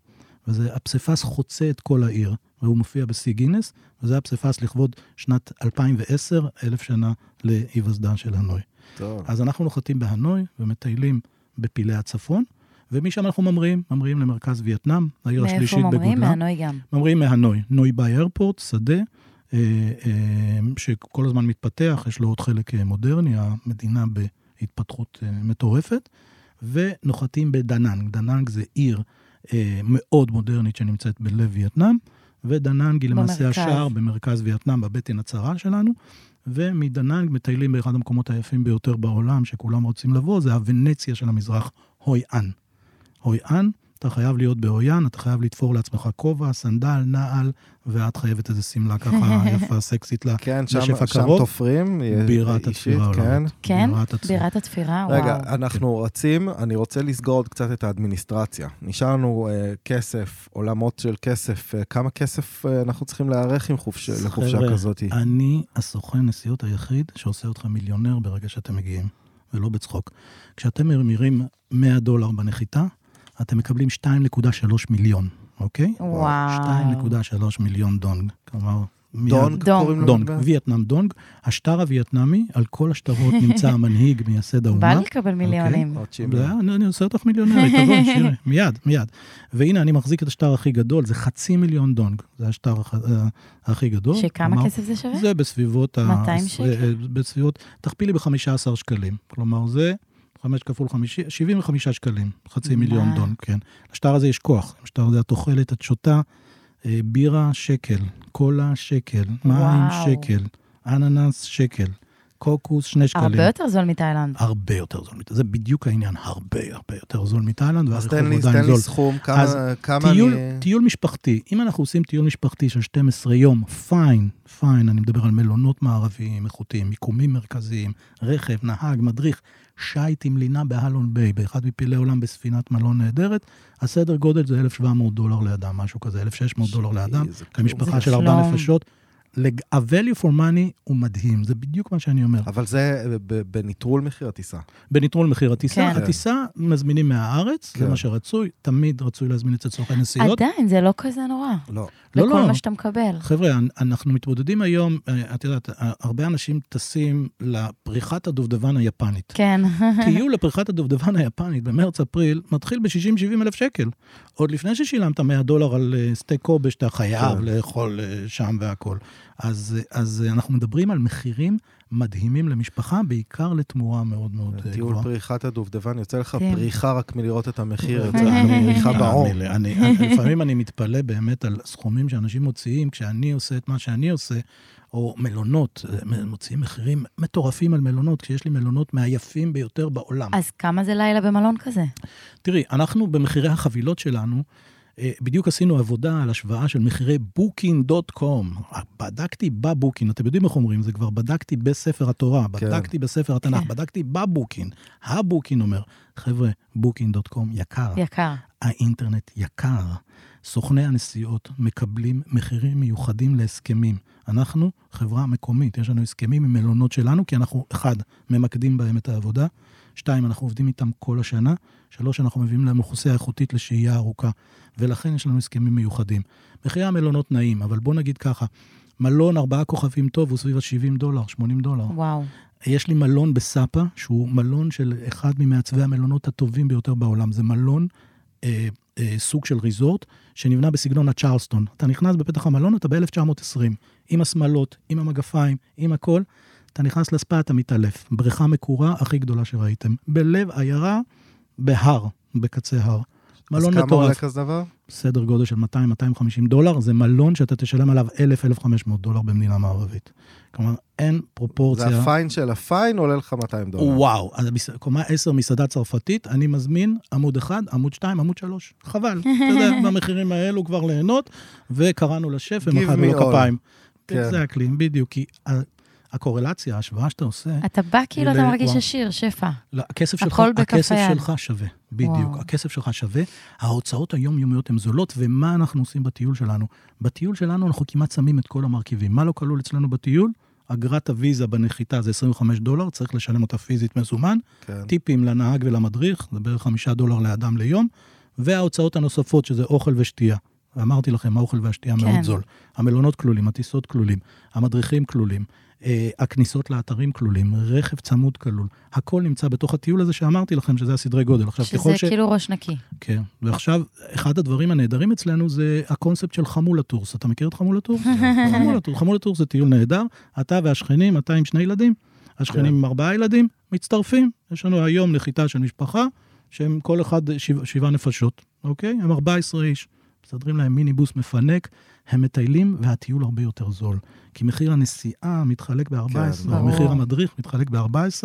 וזה, הפסיפס חוצה את כל העיר, והוא מופיע בשיא גינס, וזה הפסיפס לכבוד שנת 2010, אלף שנה להיווסדה של הנוי. טוב. אז אנחנו נוחתים בהנוי ומטיילים בפלאי הצפון, ומשם אנחנו ממריאים, ממריאים למרכז וייטנאם, העיר מאיפה השלישית ממריאים? בגודלה. מהנוי גם. ממריאים מהנוי, נוי באי airport, שדה, אה, אה, שכל הזמן מתפתח, יש לו עוד חלק אה, מודרני, המדינה בהתפתחות מטורפת, ונוחתים בדנאנג. דנאנג זה עיר אה, מאוד מודרנית שנמצאת בלב וייטנאם, ודנאנג היא למעשה במרכז. השער במרכז וייטנאם, בבטן הצרה שלנו, ומדנאנג מטיילים באחד המקומות היפים ביותר בעולם, שכולם רוצים לבוא, זה הוונציה של המזרח, הוי אן. הוי אן, אתה חייב להיות בהויאן, אתה חייב לתפור לעצמך כובע, סנדל, נעל, ואת חייבת איזה שמלה ככה יפה, סקסית לה. כן, שם שם. תופרים. אה, בירת אישית, התפירה כן. העולמית. כן? בירת הצ- בירת התפירה, רגע, וואו. אנחנו רצים, אני רוצה לסגור עוד קצת את האדמיניסטרציה. נשאר לנו אה, כסף, עולמות של כסף. אה, כמה כסף אה, אנחנו צריכים להיערך עם חופש, לחופשה כזאת? אני הסוכן נסיעות היחיד שעושה אותך מיליונר ברגע שאתם מגיעים, ולא בצחוק. כשאתם ממירים 100 דולר בנחיתה, אתם מקבלים 2.3 מיליון, אוקיי? וואו. 2.3 מיליון דונג. כלומר, דונג דונג. דונג, Vietnam דונג. השטר הווייטנאמי, על כל השטרות נמצא המנהיג, מייסד בא האומה. לי לקבל מיליונים. שימי. זה- אני אני עושה אותך מיליונרית, תבואי, שירי, מיד, מיד. והנה, אני מחזיק את השטר הכי גדול, זה חצי מיליון דונג, זה השטר הח- אה, הכי גדול. שכמה כלומר, כסף זה שווה? זה בסביבות ה... 200 אה, שקל? בסביבות, תכפילי ב-15 שקלים. כלומר, זה 5 כפול 50, 75 שקלים, חצי מה? מיליון דונג, כן. לשטר הזה יש כוח, לשטר הזה את אוכלת, את שותה, אה, בירה שקל, קולה שקל, מים. שקל, אננס שקל, קוקוס שני שקלים. הרבה יותר זול מתאילנד. הרבה יותר זול. זה בדיוק העניין, הרבה הרבה יותר זול מתאילנד, אז והרחוב תן לי, עדיין תן לי זול. סכום, כמה, אז כמה טיול, אני... טיול משפחתי, אם אנחנו עושים טיול משפחתי של 12 יום, פיין, fine, אני מדבר על מלונות מערביים איכותיים, מיקומים מרכזיים, רכב, נהג, מדריך, שייט עם לינה בהלון ביי, באחד מפלאי עולם בספינת מלון נהדרת, הסדר גודל זה 1,700 דולר לאדם, משהו כזה, 1,600 דולר לאדם. למשפחה של ארבע. נפשות. ה-value for money הוא מדהים, זה בדיוק מה שאני אומר. אבל זה ב- בנטרול מחיר הטיסה. בנטרול מחיר הטיסה. כן. הטיסה מזמינים מהארץ, זה כן. מה שרצוי, תמיד רצוי להזמין אצל סוכן נסיעות. עדיין, זה לא כזה נורא. לא. לא, לכל לא. מה שאתה מקבל. חבר'ה, אנ- אנחנו מתמודדים היום, אה, את יודעת, אה, הרבה אנשים טסים לפריחת הדובדבן היפנית. כן. טיול לפריחת הדובדבן היפנית במרץ-אפריל מתחיל ב-60-70 אלף שקל. עוד לפני ששילמת 100 דולר על אה, סטייק קובה שאתה חייב כן. לאכול אה, שם והכול. אז, אז אנחנו מדברים על מחירים מדהימים למשפחה, בעיקר לתמורה מאוד מאוד אה, טיול גבוהה. פריחת הדובדבן, יוצא לך כן. פריחה רק מלראות את המחיר, יוצא לך פריחה בעור. לפעמים אני מתפלא באמת על סכומים שאנשים מוציאים כשאני עושה את מה שאני עושה, או מלונות, אה, מוציאים מחירים מטורפים על מלונות, כשיש לי מלונות מהיפים ביותר בעולם. אז כמה זה לילה במלון כזה? תראי, אנחנו במחירי החבילות שלנו, בדיוק עשינו עבודה על השוואה של מחירי booking.com. בדקתי בבוקינג, אתם יודעים איך אומרים, זה כבר בדקתי בספר התורה, כן. בדקתי בספר התנ"ך, כן. בדקתי בבוקינג. הבוקינג אומר, חבר'ה, booking.com יקר. יקר. האינטרנט יקר. סוכני הנסיעות מקבלים מחירים מיוחדים להסכמים. אנחנו חברה מקומית, יש לנו הסכמים עם מלונות שלנו, כי אנחנו, אחד, ממקדים בהם את העבודה, שתיים, אנחנו עובדים איתם כל השנה, שלוש, אנחנו מביאים להם אוכלוסייה איכותית לשהייה ארוכה, ולכן יש לנו הסכמים מיוחדים. מחירי המלונות נעים, אבל בוא נגיד ככה, מלון ארבעה כוכבים טוב הוא סביב ה-70 דולר, 80 דולר. וואו. יש לי מלון בסאפה, שהוא מלון של אחד ממעצבי המלונות הטובים ביותר בעולם. זה מלון, אה, אה, סוג של ריזורט, שנבנה בסגנון הצ'רלסטון. אתה נכנס בפתח המלון, אתה ב-1920, עם השמלות, עם המגפיים, עם הכל. אתה נכנס לספה, אתה מתעלף. בריכה מקורה הכי גדולה שראיתם. בלב עיירה, בהר, בקצה הר. מלון מטורף. אז כמה עולה כזה דבר? סדר גודל של 200-250 דולר, זה מלון שאתה תשלם עליו 1,000-1,500 דולר במדינה מערבית. כלומר, אין פרופורציה. זה הפיין של הפיין עולה לך 200 דולר. וואו, אז קומה 10 מסעדה צרפתית, אני מזמין עמוד 1, עמוד 2, עמוד 3. חבל, אתה יודע, במחירים האלו כבר ליהנות, וקראנו לשף ומחאנו לו כפיים. כן. זה הקלים, בדיוק, כי הקורלציה, ההשוואה שאתה עושה... אתה בא כאילו אתה מרגיש עשיר, שפע. לא, הכסף שלך, הכסף שלך שווה, בדיוק. וואו. הכסף שלך שווה. ההוצאות היומיומיות הן זולות, ומה אנחנו עושים בטיול שלנו? בטיול שלנו אנחנו כמעט שמים את כל המרכיבים. מה לא כלול אצלנו בטיול? אגרת הוויזה בנחיתה זה 25 דולר, צריך לשלם אותה פיזית מזומן. כן. טיפים לנהג ולמדריך, זה בערך 5 דולר לאדם ליום. וההוצאות הנוספות, שזה אוכל ושתייה. ואמרתי לכם, האוכל והשתייה כן. מאוד זול. המלונות כלולים, הטיסות כלולים, המדריכים כלולים. אה, הכניסות לאתרים כלולים, רכב צמוד כלול, הכל נמצא בתוך הטיול הזה שאמרתי לכם שזה הסדרי גודל. עכשיו, שזה ש... כאילו ראש נקי. כן, ועכשיו, אחד הדברים הנהדרים אצלנו זה הקונספט של חמולה טורס. אתה מכיר את חמולה טורס? חמולה טורס. חמולה טורס זה טיול נהדר, אתה והשכנים, אתה עם שני ילדים, השכנים כן. עם ארבעה ילדים, מצטרפים. יש לנו היום נחיתה של משפחה, שהם כל אחד שבע, שבעה נפשות, אוקיי? הם 14 איש. מסדרים להם מיניבוס מפנק, הם מטיילים והטיול הרבה יותר זול. כי מחיר הנסיעה מתחלק ב-14, כן, מחיר המדריך מתחלק ב-14,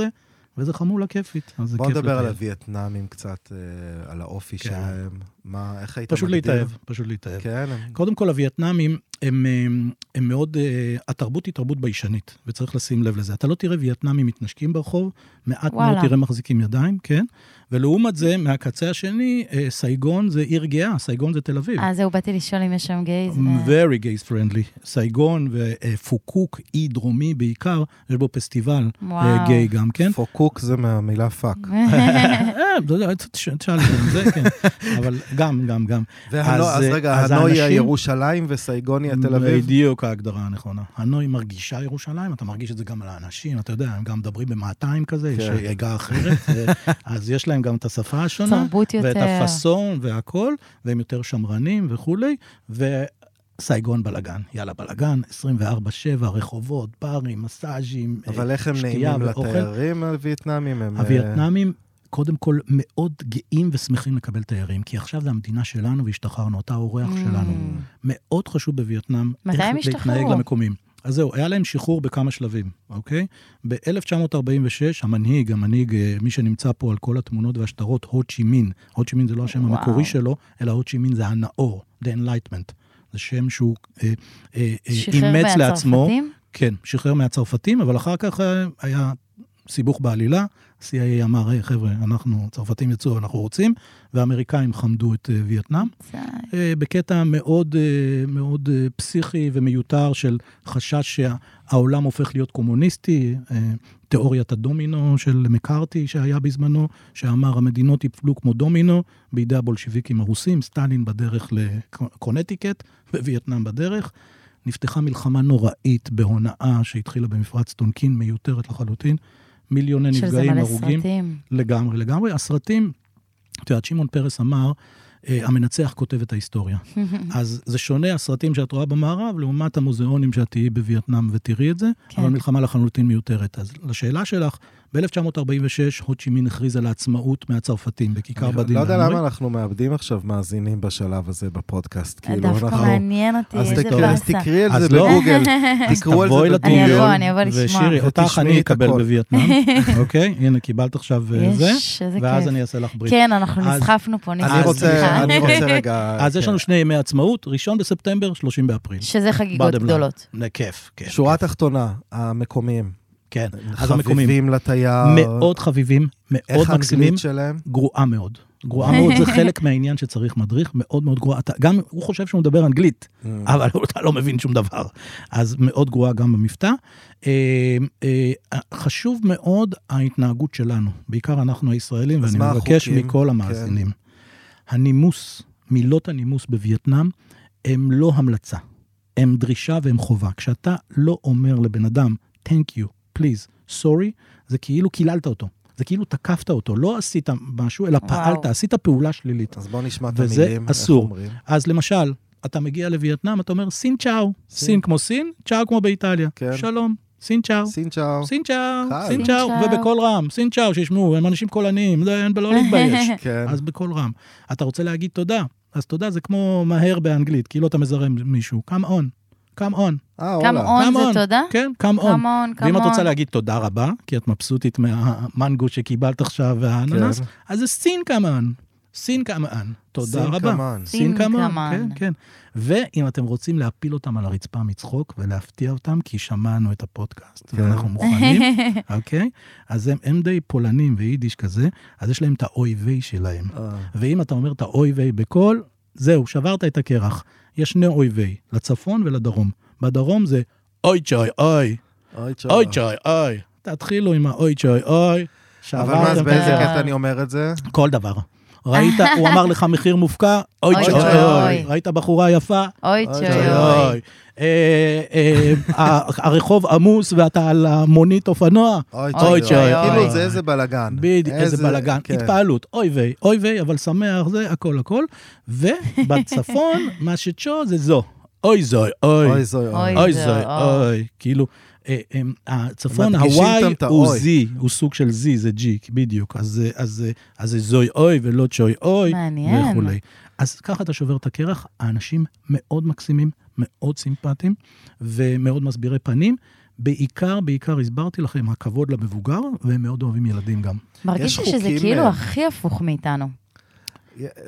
וזה חמולה כיפית, בוא נדבר על הווייטנאמים קצת, אה, על האופי כן. שלהם. מה, איך היית פשוט מגדיר? להתאהב, פשוט להתאהב. כן. קודם כל, הווייטנאמים, הם, הם, הם מאוד, אה, התרבות היא תרבות ביישנית, וצריך לשים לב לזה. אתה לא תראה וייטנאמים מתנשקים ברחוב, מעט וואלה. מאוד תראה מחזיקים ידיים, כן? ולעומת זה, מהקצה השני, אה, סייגון זה עיר גאה, סייגון זה תל אביב. אה, זהו, באתי לשאול אם יש שם גייז. Very gays friendly. סייגון ופוקוק, אי דרומי בעיקר, יש בו פסטיבל אה, גיי גם כן. פוקוק זה מהמילה fuck. תשאל את זה, כן. אבל גם, גם, גם. אז רגע, הנוי הירושלים וסייגון התל אביב? בדיוק ההגדרה הנכונה. הנוי מרגישה ירושלים, אתה מרגיש את זה גם על האנשים, אתה יודע, הם גם מדברים במאתיים כזה, יש כן. עגה אחרת, אז יש להם גם את השפה השונה. תרבות יותר. ואת הפאסון והכול, והם יותר שמרנים וכולי, ו... סייגון בלאגן, יאללה בלאגן, 24-7, רחובות, ברים, מסאז'ים, אבל איך הם נעימים לתיירים הווייטנאמים? אה, הווייטנאמים, קודם כל, מאוד גאים ושמחים לקבל תיירים, כי עכשיו זה המדינה שלנו והשתחררנו, אתה האורח mm. שלנו. מאוד חשוב בווייטנאם, איך להתנהג למקומיים. אז זהו, היה להם שחרור בכמה שלבים, אוקיי? ב-1946, המנהיג, המנהיג, אה, מי שנמצא פה על כל התמונות והשטרות, הו צ'י מין, הו צ'י מין זה לא השם וואו. המקורי שלו, אלא הו צ'י מין זה הנאור, The Enlightenment. זה שם שהוא אה, אה, אה, אימץ לעצמו. שחרר מהצרפתים? כן, שחרר מהצרפתים, אבל אחר כך אה, היה סיבוך בעלילה, CIA אמר, היי חבר'ה, אנחנו, צרפתים יצאו, אנחנו רוצים, והאמריקאים חמדו את uh, וייטנאם. Uh, בקטע מאוד, uh, מאוד uh, פסיכי ומיותר של חשש שהעולם הופך להיות קומוניסטי, uh, תיאוריית הדומינו של מקארתי שהיה בזמנו, שאמר המדינות יפלו כמו דומינו בידי הבולשיביקים הרוסים, סטלין בדרך לקונטיקט ווייטנאם בדרך. נפתחה מלחמה נוראית בהונאה שהתחילה במפרץ טונקין, מיותרת לחלוטין. מיליוני נפגעים, הרוגים. שזה מלא סרטים. לגמרי, לגמרי. הסרטים, את יודעת, שמעון פרס אמר, אה, המנצח כותב את ההיסטוריה. אז זה שונה הסרטים שאת רואה במערב, לעומת המוזיאונים שאת תהיי בווייטנאם ותראי את זה, כן. אבל מלחמה לחלוטין מיותרת. אז לשאלה שלך, ב-1946 הו צ'י מין הכריז על העצמאות מהצרפתים בכיכר בדין. אני לא יודע למה אנחנו מאבדים עכשיו מאזינים בשלב הזה בפודקאסט. כאילו, דווקא מעניין אותי, איזה באסה. אז תקראי את זה לא. בגוגל, תקראו על זה בגוגל. אני אבוא, אני אבוא לשמוע. ושירי, אותך אני אקבל בווייטנאם, אוקיי? הנה, קיבלת עכשיו אה, זה, ואז אני אעשה לך ברית. כן, אנחנו נסחפנו פה, אני רוצה רגע... אז יש לנו שני ימי עצמאות, ראשון בספטמבר, 30 באפריל. שזה חגיגות גדולות. כיף, כיף. שורה תחתונה, המקומיים. כן. אז המקומיים. חביבים לתייר. מאוד חביבים, מאוד איך מקסימים. האנגלית שלהם? גרועה מאוד. גרועה מאוד, זה חלק מהעניין שצריך מדריך, מאוד מאוד גרועה. אתה, גם הוא חושב שהוא מדבר אנגלית, Mm. אבל אתה לא מבין שום דבר. אז מאוד גרועה גם במבטא. אה, אה, חשוב מאוד ההתנהגות שלנו, בעיקר אנחנו הישראלים, ואני מבקש החוקים? מכל המאזינים. הנימוס, מילות הנימוס בווייטנאם, הם לא המלצה, הם דרישה והם חובה. כשאתה לא אומר לבן אדם, Thank you, please, sorry, זה כאילו קיללת אותו. זה כאילו תקפת אותו, לא עשית משהו, אלא פעלת, עשית פעולה שלילית. אז בוא נשמע את וזה המילים. איך אסור. אומרים. אז למשל, אתה מגיע לווייטנאם, אתה אומר סין צ'או. סין. סין כמו סין, צ'או כמו באיטליה. כן. שלום, סין צ'או. סין צ'או. סין צ'או. סין צ'או, צ'או. ובקול רם, סין צ'או, שישמעו, הם אנשים קולניים, זה אין בלא להתבייש. כן. אז בקול רם. אתה רוצה להגיד תודה, אז תודה זה כמו מהר באנגלית, כאילו אתה מזרם מישהו, come on, come on, אה, come וואלה. on come זה on. תודה? כן, come on. come on, come ואם את רוצה. להגיד תודה רבה, כי את מבסוטית מהמנגו שקיבלת עכשיו והאננס, כן. אז זה סין כמאן. סין כמאן. תודה רבה. סין כמאן. כן, כן. ואם אתם רוצים להפיל אותם על הרצפה מצחוק ולהפתיע אותם, כי שמענו את הפודקאסט, כן. ואנחנו מוכנים, אוקיי? אז הם, הם די פולנים ויידיש כזה, אז יש להם את האוי ויי שלהם. אה, ואם אתה אומר את האוי ויי בקול, זהו, שברת את הקרח. יש שני אוי ויי, לצפון ולדרום. בדרום זה אוי צ'וי אוי, אוי צ'ו. אוי צ'וי אוי. תתחילו עם האוי צ'וי אוי. אבל מה, אז באיזה. קטע אני אומר את זה? כל דבר. ראית, הוא אמר לך מחיר מופקע, אוי אוי צ'וי אוי. אוי. ראית בחורה יפה, אוי אוי צ'וי אוי. אה, אה, ה- הרחוב עמוס ואתה על המונית אופנוע, אוי אוי צ'וי. צ'וי כאילו אוי. זה איזה בלאגן. בדיוק, איזה בלאגן, כן. התפעלות, אוי ויי, אוי ויי, אבל שמח, זה הכל הכל. ובצפון, מה שצ'ו זה זו, אוי זוי, אוי, אוי זוי אוי. אוי. אוי זוי, זוי, אוי. אוי, כאילו, אה, אה, הצפון, מדגישים הוואי גם את הוא. זי, הוא סוג של זי, זה ג'י, בדיוק, אז אה, אז, אה, אז זה זוי אוי ולא צ'וי אוי. וכולי. אז ככה אתה שובר את הקרח, האנשים מאוד מקסימים, מאוד סימפטיים ומאוד מסבירי פנים. בעיקר, בעיקר הסברתי לכם, הכבוד למבוגר, והם מאוד אוהבים ילדים גם. מרגיש יש לי שזה כאילו אה, הכי הפוך מאיתנו.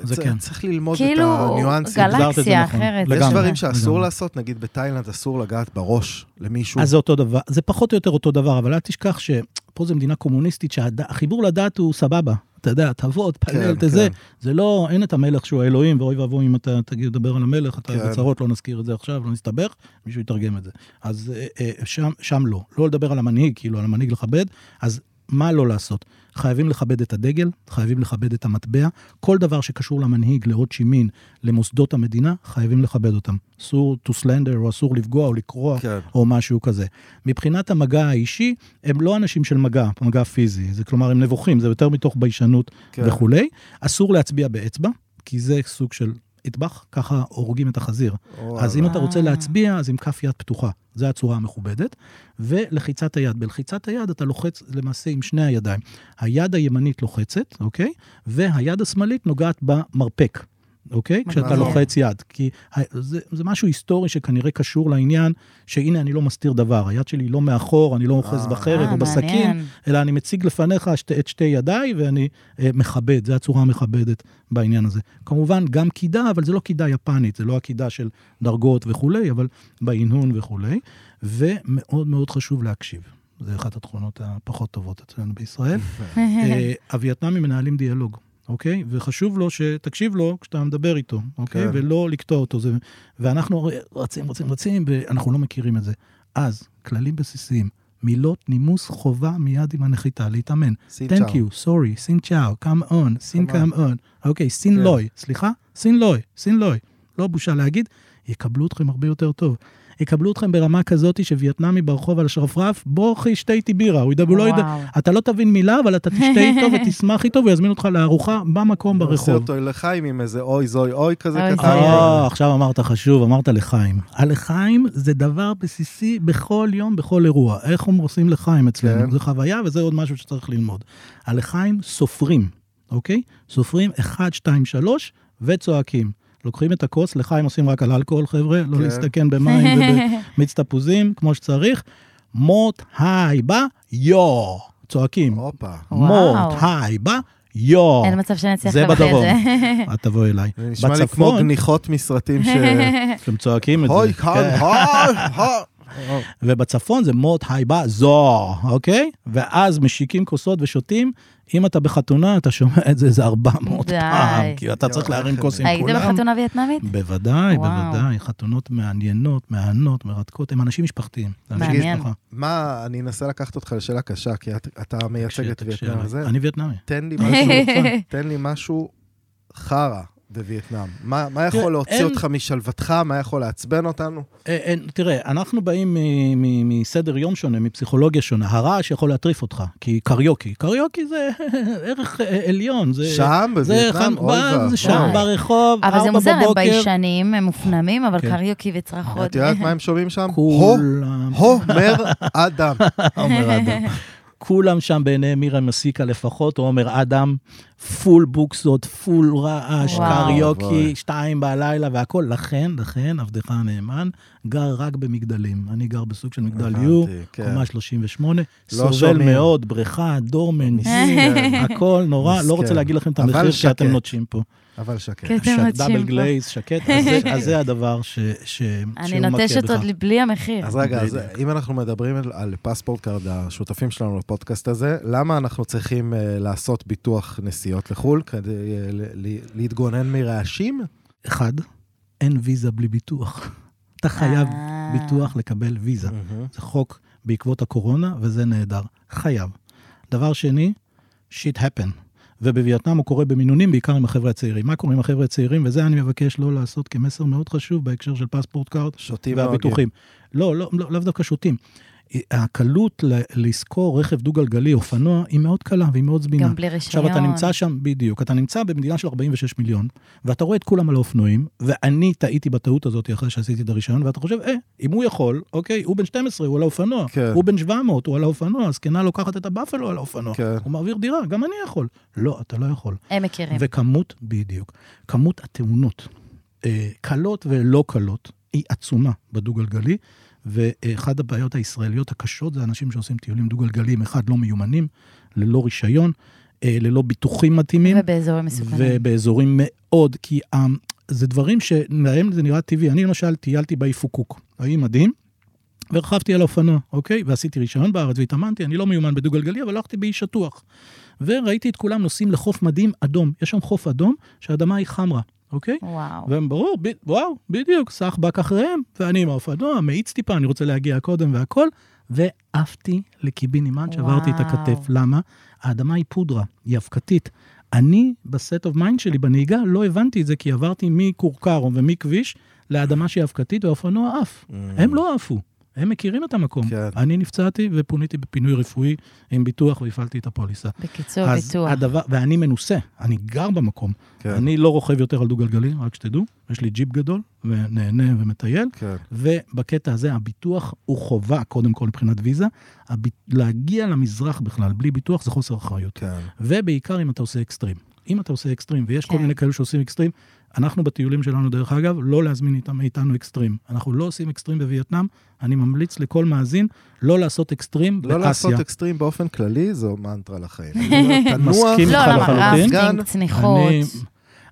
זה כן. צריך ללמוד את כאילו הניואנסים. את זה גלקסיה נכון. אחרת. יש לגמרי. דברים שאסור לגמרי. לעשות, נגיד בתאילנד אסור לגעת בראש למישהו. אז זה אותו דבר, זה פחות או יותר אותו דבר, אבל אל תשכח שפה זו מדינה קומוניסטית שהחיבור לדת הוא סבבה. אתה יודע, תבוא, תפלל, כן, תזה. כן. זה לא, אין את המלך שהוא האלוהים, ואוי ואבוי אם אתה תגיד, תדבר על המלך, אתה כן. בצרות, לא נזכיר את זה עכשיו, לא נסתבך, מישהו יתרגם את זה. אז אה, אה, שם, שם לא. לא לדבר על המנהיג, כאילו, על המנהיג לכבד, אז מה לא לעשות? חייבים לכבד את הדגל, חייבים לכבד את המטבע, כל דבר שקשור למנהיג, לאות שימין, למוסדות המדינה, חייבים לכבד אותם. אסור to slander, או אסור לפגוע או לקרוע, כן. או משהו כזה. מבחינת המגע האישי, הם לא אנשים של מגע, מגע פיזי. זה כלומר, הם נבוכים, זה יותר מתוך ביישנות כן. וכולי. אסור להצביע באצבע, כי זה סוג של אטבח, ככה הורגים את החזיר. אז אם אתה רוצה אה. להצביע, אז עם כף יד פתוחה. זו הצורה המכובדת. ולחיצת היד. בלחיצת היד אתה לוחץ למעשה עם שני הידיים. היד הימנית לוחצת, אוקיי? והיד השמאלית נוגעת במרפק. אוקיי? כשאתה. לוחץ יד. כי זה, זה משהו היסטורי שכנראה קשור לעניין, שהנה, אני לא מסתיר דבר. היד שלי לא מאחור, אני לא אוחז אה. בחרב אה, או בסכין, מעניין. אלא אני מציג לפניך שתי, את שתי ידיי ואני אה, מכבד, זו הצורה המכבדת בעניין הזה. כמובן, גם קידה, אבל זה לא קידה יפנית, זה לא הקידה של דרגות וכולי, אבל בהנהון וכולי. ומאוד מאוד חשוב להקשיב. זה אחת התכונות הפחות טובות אצלנו בישראל. אה, הווייטנאמים מנהלים דיאלוג, אוקיי? וחשוב לו שתקשיב לו כשאתה מדבר איתו, אוקיי? כן. ולא לקטוע אותו. זה... ואנחנו רצים, רצים, רצים, ואנחנו לא מכירים את זה. אז, כללים בסיסיים, מילות נימוס חובה מיד עם הנחיתה, להתאמן. סין Thank צ'או. you, sorry, סין צ'או, come on, סין Come come on. אוקיי, סין כן. לוי, סליחה? סין לוי, סין לוי. לא בושה להגיד, יקבלו אתכם הרבה יותר טוב. יקבלו אתכם ברמה כזאת שווייטנאמי ברחוב על השרפרף, בוא אחי, שתה איתי בירה. הוא ידע, הוא לא ידע. אתה לא תבין מילה, אבל אתה תשתה איתו ותשמח איתו ויזמין אותך לארוחה במקום עושה ברחוב. אותו לחיים עם איזה אוי זוי אוי כזה קטן. אה, עכשיו אמרת חשוב, אמרת לחיים. הלחיים זה דבר בסיסי בכל יום, בכל אירוע. איך הם עושים לחיים אצלנו? כן. זה חוויה וזה עוד משהו שצריך ללמוד. הלחיים סופרים, אוקיי? סופרים 1, 2, 3 וצועקים. לוקחים את הכוס, לחיים עושים רק על אלכוהול, חבר'ה, לא כן. להסתכן במים ובמיץ תפוזים, כמו שצריך. מות היי בה יו. צועקים. הופה. מות וואו. היי בה יו. אין מצב שאני אצליח זה לבטא את בדרום. זה. את תבואי אליי. זה נשמע לי כמו גניחות מסרטים ש... אתם צועקים את זה. הוי, כאן. הוי, הוי. ובצפון זה מות היי בא זו, אוקיי? ואז משיקים כוסות ושותים. אם אתה בחתונה, אתה שומע את זה איזה 400 די. פעם, כי אתה צריך להרים איך כוס עם היית כולם. בחתונה וייטנאמית? בוודאי, וואו. בוודאי. חתונות מעניינות, מהנות, מרתקות, הם אנשים משפחתיים. מעניין. משפחה. מה, אני אנסה לקחת אותך לשאלה קשה, כי את- אתה מייצג את וייטנאם הזה. אני וייטנאמי. תן לי משהו, תן לי משהו חרא בווייטנאם. מה מה יכול תראה, להוציא אין- אותך משלוותך? מה יכול לעצבן אותנו? אה, אה, תראה, אנחנו באים מ- מ- מסדר יום שונה, מפסיכולוגיה שונה. הרעש יכול להטריף אותך, כי קריוקי, קריוקי זה ערך אה, עליון. זה- שם, זה בווייטנאם? אוי ואבוי. זה שם ברחוב, אבל זה ארבע מוזר, הם בבוקר. ביישנים, הם מופנמים, אבל כן. קריוקי וצרחות. את יודעת מה הם שומעים שם? הו, כולם, הומר אדם. עומר אדם. כולם שם בעיני מירה מסיקה לפחות, עומר אדם, פול בוקסות, פול רעש. קריוקי. שתיים בלילה והכל. לכן, לכן, עבדך הנאמן גר רק במגדלים. אני גר בסוג של מגדל U, כן. קומה 38, לא סובל. מאוד, בריכה, doorman. הכל נורא, לא רוצה. להגיד לכם את המחיר, כי שקט. אתם נוטשים פה. אבל שקט. נוטשים double. glaze, שקט, אז זה- אז זה הדבר ש- ש- אני שהוא מכה נוטשת בך. עוד בלי המחיר. אז רגע, אז. אם אנחנו מדברים על- על פספורט קארד, השותפים שלנו לפודקאסט הזה, למה אנחנו צריכים אה, לעשות ביטוח נסיעות לחו"ל כדי אה, ל- ל- להתגונן מרעשים? אחד, אין ויזה בלי ביטוח. אתה חייב אה. ביטוח לקבל ויזה. זה חוק בעקבות הקורונה, וזה נהדר. חייב. דבר שני, shit happen. ובווייטנאם הוא קורה במינונים, בעיקר עם החבר'ה הצעירים. מה קורה עם החבר'ה הצעירים? וזה אני מבקש לא לעשות כמסר מאוד חשוב בהקשר של Passport Card שותים. והביטוחים. לא, לא, לא, לאו דווקא שותים. הקלות ל- לשכור רכב דו-גלגלי, אופנוע, היא מאוד קלה והיא מאוד זמינה. גם בלי רישיון. עכשיו, אתה נמצא שם, בדיוק, אתה נמצא במדינה של 46 מיליון, ואתה רואה את כולם על האופנועים, ואני טעיתי בטעות הזאת אחרי שעשיתי את הרישיון, ואתה חושב, אה, אם הוא יכול, אוקיי, הוא בן 12, הוא על האופנוע. כן. הוא בן 700, הוא על האופנוע, הזקנה לוקחת את הבאפלו על האופנוע. כן. הוא מעביר דירה, גם אני יכול. לא, אתה לא יכול. הם מכירים. וכמות, בדיוק, כמות התאונות, אה, קלות ולא קלות, היא עצומה בדו-גלגלי, ואחת הבעיות הישראליות הקשות זה אנשים שעושים טיולים דו-גלגליים, אחד, לא מיומנים, ללא רישיון, אה, ללא ביטוחים מתאימים, ובאזורים מסוכנים. ובאזורים מאוד, כי אה, זה דברים שלהם זה נראה טבעי. אני למשל טיילתי באי פוקוק, האי מדהים, ורכבתי על האופנוע, אוקיי? ועשיתי רישיון בארץ והתאמנתי, אני לא מיומן בדו-גלגלי, אבל הלכתי באי שטוח. וראיתי את כולם נוסעים לחוף מדהים אדום. יש שם חוף אדום שהאדמה היא חמרה, אוקיי? וואו. והם ברור, ב, וואו, בדיוק, סחבק אחריהם, ואני עם האופנוע, מאיץ טיפה, אני רוצה להגיע קודם והכל, ועפתי לקיבינימט, שברתי את. הכתף. למה? האדמה היא פודרה, היא אבקתית. אני, ב state of mind שלי, בנהיגה, לא הבנתי את זה, כי עברתי מכורכר ומכביש לאדמה שהיא אבקתית, והאופנוע עף. הם לא עפו, הם מכירים את המקום. כן. אני נפצעתי ופוניתי בפינוי רפואי עם ביטוח והפעלתי את הפוליסה. בקיצור, אז ביטוח. הדבר, ואני מנוסה, אני גר במקום. כן. אני לא רוכב יותר על דו-גלגלי, רק שתדעו, יש לי ג'יפ גדול, ונהנה ומטייל, כן. ובקטע הזה הביטוח הוא חובה, קודם כל מבחינת ויזה. הב... להגיע למזרח בכלל בלי ביטוח זה חוסר אחריות. כן. ובעיקר אם אתה עושה אקסטרים. אם אתה עושה אקסטרים, ויש כל כן. מיני כאלו שעושים אקסטרים, אנחנו בטיולים שלנו, דרך אגב, לא להזמין איתם, איתנו אקסטרים. אנחנו לא עושים אקסטרים בווייטנאם, אני ממליץ לכל מאזין לא לעשות אקסטרים לא לעשות באסיה. אקסטרים באופן כללי, זו מנטרה לחיים. מסכים לא, איתך למה לחלוטין. רפטינג, צניחות, אני-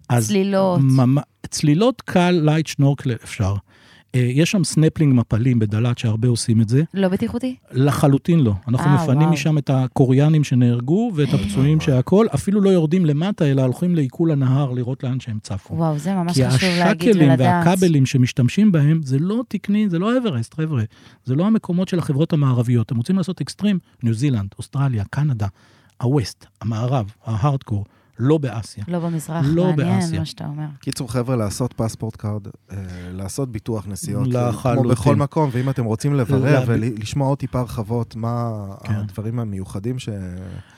אז צלילות. ממ... צלילות קל, light, שנורקל אפשר. אה, יש שם סנפלינג מפלים בדאלאט, שהרבה עושים את זה. לא בטיחותי? לחלוטין לא. אנחנו אה, מפנים וואו. משם את הקוריאנים שנהרגו ואת הפצועים שהכל, אפילו לא יורדים למטה, אלא הולכים לעיקול הנהר לראות לאן שהם צפו. וואו, זה ממש כי חשוב להגיד ולדעת. והכבלים שמשתמשים בהם, זה לא תקני, זה לא אברסט, חבר'ה. זה לא המקומות של החברות המערביות. הם רוצים לעשות אקסטרים, ניו זילנד, אוסטרליה, קנדה, ה west, המערב, ההארדקור, לא באסיה. לא במזרח, לא מעניין באסיה. מה שאתה אומר. קיצור, חבר'ה, לעשות Passport Card, אה, לעשות ביטוח נסיעות, כמו לחלוטין. בכל מקום, ואם אתם רוצים לברר לב- ולשמוע עוד טיפה הרחבות, מה כן. הדברים המיוחדים ש...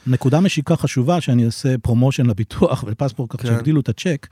נקודה משיקה חשובה, שאני אעשה promotion לביטוח ול Passport, כך כן. שיגדילו את הצ'ק,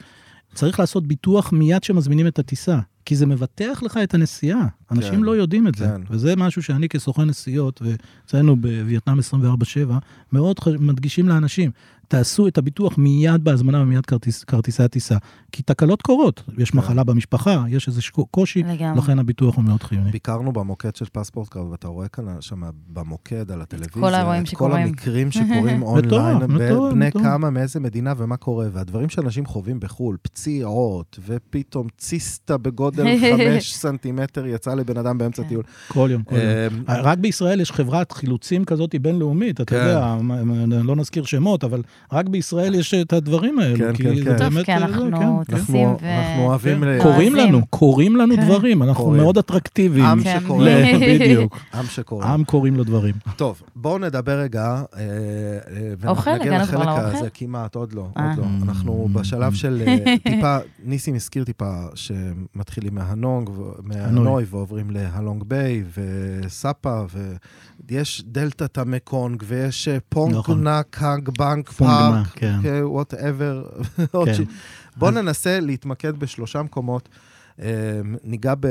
צריך לעשות ביטוח מיד כשמזמינים את הטיסה, כי זה מבטח לך את הנסיעה. אנשים כן, לא יודעים את זה, כן. וזה משהו שאני כסוכן נסיעות, ואצלנו בווייטנאם 24/7, מאוד מדגישים לאנשים, תעשו את הביטוח מיד בהזמנה ומיד כרטיס, כרטיסי הטיסה. כי תקלות קורות, יש כן. מחלה במשפחה, יש איזה קושי, לגמרי. לכן הביטוח הוא מאוד חיוני. ביקרנו במוקד של Passport Card, ואתה רואה כאן שם במוקד, על הטלוויזיה, כל האירועים את כל שקורים. המקרים שקורים אונליין, בני. כמה, מאיזה מדינה ומה קורה, והדברים שאנשים חווים בחו"ל, פציעות, ופתאום ציסטה בגודל חמש סנטימטר יצא לבן אדם באמצע כן. טיול. כל יום, כל יום. אה, רק בישראל יש חברת חילוצים כזאת בינלאומית, אתה כן. יודע, לא נזכיר שמות, אבל רק בישראל יש את הדברים האלו. כן, כי כן, זה כן. טוב, באמת, כי אה, זה, אנחנו כן. טסים אנחנו ו... אנחנו אוהבים... ל- קוראים. לנו, קוראים לנו כן. דברים, אנחנו קוראים. מאוד אטרקטיביים. עם. שקורא. ל- בדיוק. עם שקורא. עם קוראים לו דברים. טוב, בואו נדבר רגע, אה, אה, אוכל? הגענו כבר לחלק לאוכל? הזה, כמעט, עוד לא. עוד לא. אנחנו Mm. בשלב של טיפה, ניסים הזכיר טיפה שמתחילים מהנונג, מהנוי ועוברים להלונג ביי וסאפה, ויש דלתת המקונג, ויש פונג נכון. האג בנק, פארק. וואטאבר. בואו ננסה להתמקד בשלושה מקומות. אה, ניגע ב...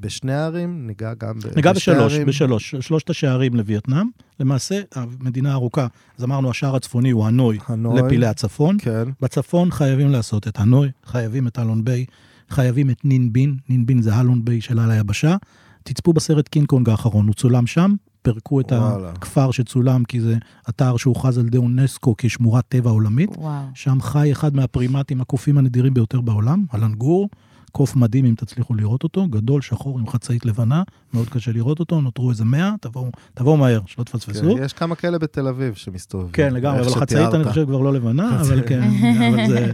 בשני הערים, ניגע גם ב- ניגע בשתי בשלוש, הערים. בשלוש, שלושת השערים לווייטנאם. למעשה, המדינה ארוכה, אז אמרנו, השער הצפוני הוא הנוי הנוי. לפילי הצפון. כן. בצפון חייבים לעשות את הנוי, חייבים את אלון ביי, חייבים את נין בין, נין בין זה הלונג ביי של על היבשה. תצפו בסרט קינג קונג האחרון, הוא צולם שם, פירקו את וואלה. הכפר שצולם, כי זה אתר שהוכרז על ידי אונסקו כשמורת טבע עולמית. וואו. שם חי אחד מהפרימטים הקופים הנדירים ביותר בעולם, הלנגור, קוף מדהים אם תצליחו לראות אותו, גדול, שחור עם חצאית לבנה, מאוד קשה לראות אותו, נותרו איזה מאה, תבואו, תבואו מהר, שלא תפספסו. כן, יש כמה כאלה בתל אביב שמסתובבים. כן, לגמרי, אבל חצאית אני. חושב כבר לא לבנה, אבל כן, אבל זה...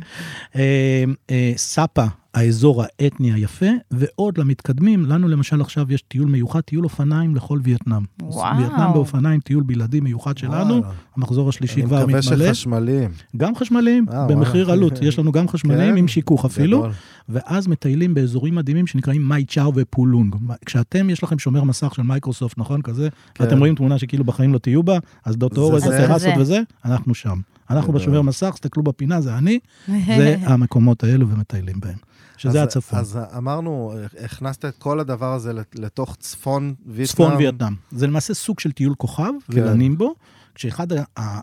אה, אה, סאפה, האזור האתני היפה, ועוד למתקדמים, לנו למשל עכשיו יש טיול מיוחד, טיול אופניים לכל וייטנאם. וואו. וייטנאם באופניים, טיול בלעדי מיוחד שלנו, וואלה. המחזור השלישי אני כבר מקווה מתמלא. שחשמליים. גם חשמליים, אה, במחיר וואלה. עלות, יש לנו גם חשמליים כן, עם שיכוך אפילו, גדול. ואז מטיילים באזורים מדהימים שנקראים מאי צ'או ופו לואונג. כשאתם, יש לכם שומר מסך של מייקרוסופט, נכון? כזה, כן. ואתם רואים תמונה שכאילו בחיים לא תהיו בה, שדות זה אורז, זה. הטרסות זה. וזה, אנחנו שם. אנחנו. בשומר מסך, תסתכלו בפינה, זה אני, זה המקומות האלו ומטיילים בהם. שזה אז- הצפון. אז אמרנו, הכנסת את כל הדבר הזה לת- לתוך צפון וייטנאם. צפון וייטנאם. זה למעשה סוג של טיול כוכב, כן. ולנים בו, כשאחד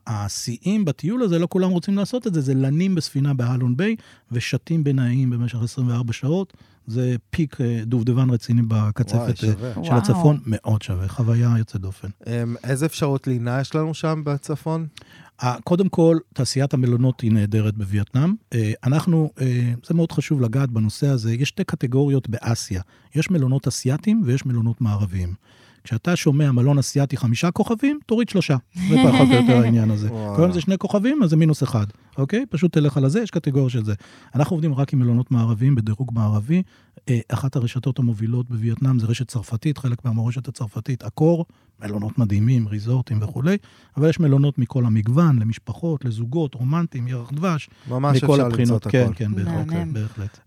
השיאים בטיול הזה, לא כולם רוצים לעשות את זה, זה לנים בספינה בהלון ביי, ושתים בנאים במשך 24 שעות. זה פיק אה, דובדבן רציני בקצפת אה. של וואו. הצפון, מאוד שווה, חוויה יוצאת דופן. אמ, איזה אפשרות לינה יש לנו שם בצפון? קודם כל, תעשיית המלונות היא נהדרת בווייטנאם. אה, אנחנו, זה מאוד חשוב לגעת בנושא הזה, יש שתי קטגוריות באסיה. יש מלונות אסייתיים ויש מלונות מערביים. כשאתה שומע מלון אסייתי חמישה כוכבים, תוריד שלושה. זה פחות או יותר העניין הזה. כל יום זה שני כוכבים, אז זה מינוס אחד, אוקיי? פשוט תלך על הזה, יש קטגוריה של זה. אנחנו עובדים רק עם מלונות מערביים בדירוג מערבי. אה, אחת הרשתות המובילות בווייטנאם זה רשת צרפתית, חלק מהמורשת הצרפתית, אקור, מלונות מדהימים, ריזורטים וכולי, אבל יש מלונות מכל המגוון, למשפחות, לזוגות, רומנטיים, ירח דבש, ממש אפשר למצוא. את כן, הכל. כן, מהמם. בהחלט.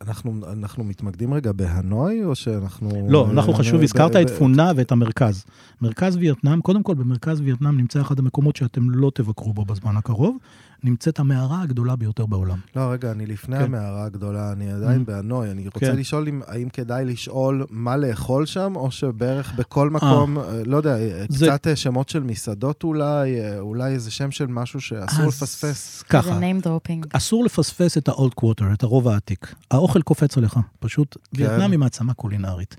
אנחנו, אנחנו מתמקדים רגע בהנוי, או שאנחנו... לא, אנחנו חשוב, הזכרת את פונה ואת המרכז. מרכז וייטנאם, קודם כל במרכז וייטנאם נמצא אחד המקומות שאתם לא תבקרו בו בזמן הקרוב, נמצאת המערה הגדולה ביותר בעולם. לא, רגע, אני לפני כן. המערה הגדולה, אני עדיין Mhm. בהנוי. אני רוצה כן. לשאול אם, האם כדאי לשאול מה לאכול שם, או שבערך בכל מקום, אה, לא יודע, אה, זה- קצת אה, שמות של מסעדות אולי, אה, אולי איזה שם של משהו שאסור אז לפספס. זה ככה, name dropping. אסור לפספס את ה-old quarter, את הרובע העתיק. האוכל קופץ עליך, פשוט. כן. וייטנאם היא מעצמה קולינרית.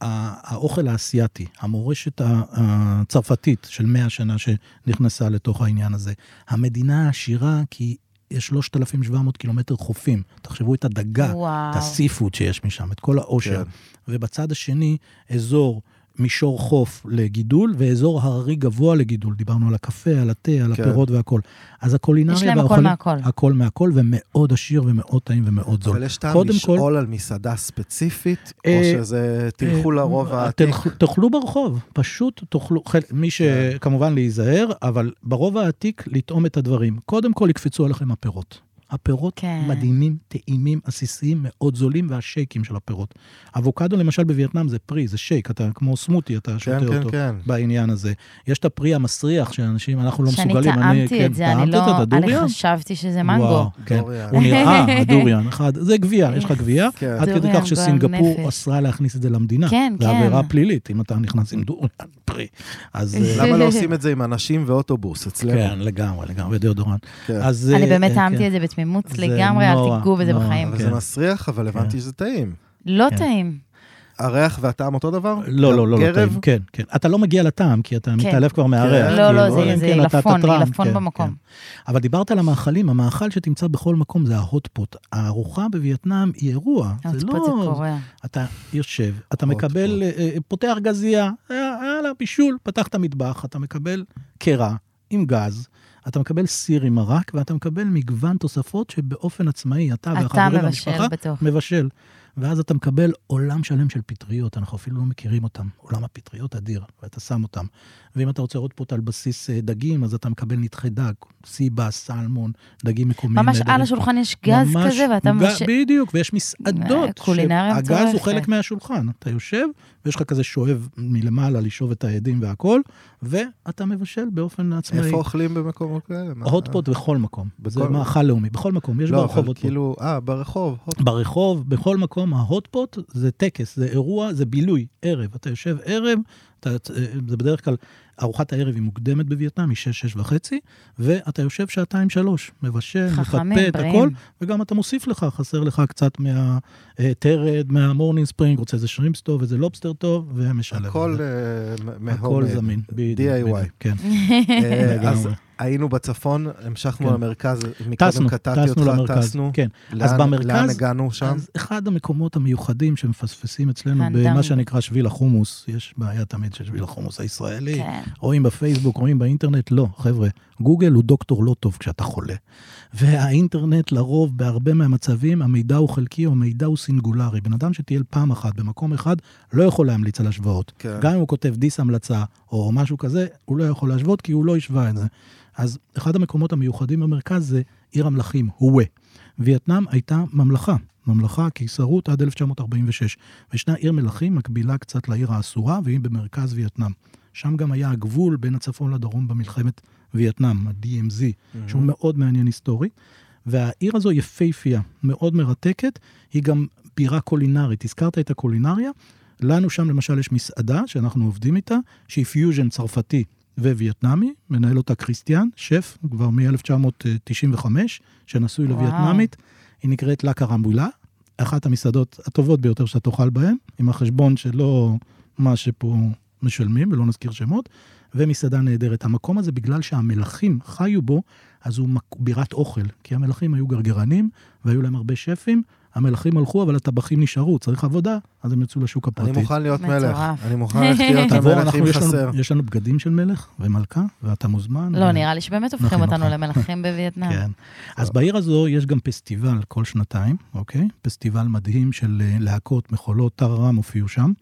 האוכל האסייתי, המורשת ה- הצרפתית של 100 שנה שנכנסה לתוך העניין הזה. המדינה העשירה כי יש 3,700 קילומטר חופים. תחשבו את הדגה, את וואו. הסיפוד שיש משם, את כל העושר. כן. ובצד השני, אזור מישור חוף לגידול, ואזור הררי גבוה לגידול. דיברנו על הקפה, על התה, על כן. הפירות והכול. אז הקולינריה יש להם הכל מהכל. הכל מהכל, ומאוד עשיר ומאוד טעים ומאוד זול. אבל יש טעם קודם לשאול כל- על מסעדה ספציפית, או אה, שזה תלכו אה, לרוב העתיק? תלכו- תאכלו ברחוב, פשוט תאכלו, חל- מי כן. שכמובן להיזהר, אבל ברוב העתיק לטעום את הדברים. קודם כל יקפצו עליכם הפירות. הפירות כן. מדהימים, טעימים, עסיסיים, מאוד זולים, והשייקים של הפירות. אבוקדו למשל בווייטנאם זה פרי, זה שייק, אתה כמו סמוטי, אתה שותה כן, כן, אותו כן. בעניין הזה. יש את הפרי המסריח שאנשים, אנחנו לא שאני מסוגלים. טעמתי כן, את זה, אני לא... את זה, אני? חשבתי שזה מנגו. וואו, כן. הוא נראה, הדוריאן, אחד, זה גביע, יש לך גביע, כן. עד כדי כך שסינגפור אסרה להכניס את זה למדינה. כן, זה כן. עבירה פלילית, אם אתה נכנס עם דוריאן פרי. אז... אה, למה לא עושים את זה עם אנשים ואוטובוס אצלנו? כן, לגמרי, לגמרי, דיאודורנט. כן. אז... אני אה, באמת אה, טעמתי כן. את זה בתמימות זה לגמרי, אל תיגעו בזה נורא. בחיים. אבל כן. זה מסריח, אבל הבנתי כן. שזה טעים. לא כן. טעים. הריח והטעם אותו דבר? לא, לא, לא, לא? טעים, כן, כן. אתה לא מגיע לטעם, כי אתה מתעלף כבר מהריח. כן. לא, לא, כאילו, זה- כן עילפון, עילפון כן, במקום. כן. אבל דיברת על המאכלים, המאכל שתמצא בכל מקום זה ההוטפוט. הארוחה בווייטנאם היא אירוע. זה האוטפוט לא... זה קורע. אתה יושב, אתה. מקבל, אה, אה, פותח גזייה, אה, יאללה, בישול, פתח את המטבח, אתה מקבל קרע עם גז. אתה מקבל סיר עם מרק, ואתה מקבל מגוון תוספות שבאופן עצמאי, אתה אתה והחברים מבשל במשפחה, בטוח. מבשל. ואז אתה מקבל עולם שלם של פטריות, אנחנו אפילו לא מכירים אותם. עולם הפטריות אדיר, ואתה שם אותם. ואם אתה רוצה עוד פוט על בסיס אה, דגים, אז אתה מקבל נתחי דג, סיבס, סלמון, דגים מקומיים. ממש נהדרים. על השולחן יש גז ממש כזה, ואתה מבשל... בדיוק, ויש מסעדות. קולינריה שהגז הוא מטורפת. חלק מהשולחן. אתה יושב, ויש לך כזה שואב מלמעלה לשאוב את האדים והכל, ואתה מבשל באופן עצמאי. איפה אוכלים במקומות כאלה? Hotpot בכל מקום. זה בכל- מאכל לאומי, בכל מקום. יש לא, ברחוב hotpot. כאילו, אה, ברחוב. Hot- ברחוב, בכל מקום, ה hotpot זה טקס, זה אירוע, זה בילוי, ערב. אתה יושב ערב, אתה, זה בדרך כלל, ארוחת הערב היא מוקדמת בווייטנאם, היא שש, שש וחצי, ואתה יושב שעתיים, שלוש, מבשל, מפפה את. הכל, וגם אתה מוסיף לך, חסר לך קצת מהתרד, מה morning spring, רוצה איזה שרימפס טוב, איזה לובסטר טוב, ומשלב. הכל זה. אה, הכל מהומד. זמין, בדיוק. DIY. כן, אה, אז. היינו בצפון, המשכנו כן. למרכז, מקודם טסנו, קטעתי טסנו אותך, למרכז, טסנו. כן. לאן- אז במרכז- לאן הגענו שם? אז אחד המקומות המיוחדים שמפספסים אצלנו, הנדנג. במה שנקרא שביל החומוס, יש בעיה תמיד של שביל החומוס הישראלי, כן. רואים בפייסבוק, רואים באינטרנט, לא, חבר'ה, גוגל הוא דוקטור לא טוב כשאתה חולה. והאינטרנט לרוב, בהרבה מהמצבים, המידע הוא חלקי או המידע הוא סינגולרי. בן אדם שטייל פעם אחת במקום אחד, לא יכול להמליץ על השוואות. כן. גם אם הוא כותב דיס המלצה או משהו כזה, הוא לא יכול להשוות כי הוא לא השווה את זה. אז אחד המקומות המיוחדים במרכז זה עיר המלכים, הווה. וייטנאם הייתה ממלכה, ממלכה, קיסרות עד 1946. וישנה עיר מלכים מקבילה קצת לעיר האסורה, והיא במרכז וייטנאם. שם גם היה הגבול בין הצפון לדרום במלחמת וייטנאם, ה-DMZ, שהוא מאוד מעניין היסטורי. והעיר הזו יפייפייה, מאוד מרתקת, היא גם בירה קולינרית. הזכרת את הקולינריה? לנו שם למשל יש מסעדה שאנחנו עובדים איתה, שהיא פיוז'ן צרפתי ווייטנאמי, מנהל אותה כריסטיאן, שף, כבר מ-1995, שנשוי. לווייטנאמית. היא נקראת לה קרמבולה, אחת המסעדות הטובות ביותר שאתה תאכל בהן, עם החשבון שלא מה שפה משלמים, ולא נזכיר שמות, ומסעדה נהדרת. המקום הזה, בגלל שהמלכים חיו בו, אז הוא בירת אוכל, כי המלכים היו גרגרנים, והיו להם הרבה שפים, המלכים הלכו, אבל הטבחים נשארו, צריך עבודה, אז הם יצאו לשוק הפרטי. אני מוכן להיות. מלך. אני מוכן להיות המלך אם חסר. יש לנו בגדים של מלך ומלכה, ואתה מוזמן. לא, נראה לי שבאמת הופכים אותנו. למלכים בווייטנאם. כן. אז בעיר הזו יש גם פסטיבל כל שנתיים, אוקיי? פסטיבל מדהים של אה, להקות, מחולות, טררם הופיעו שם.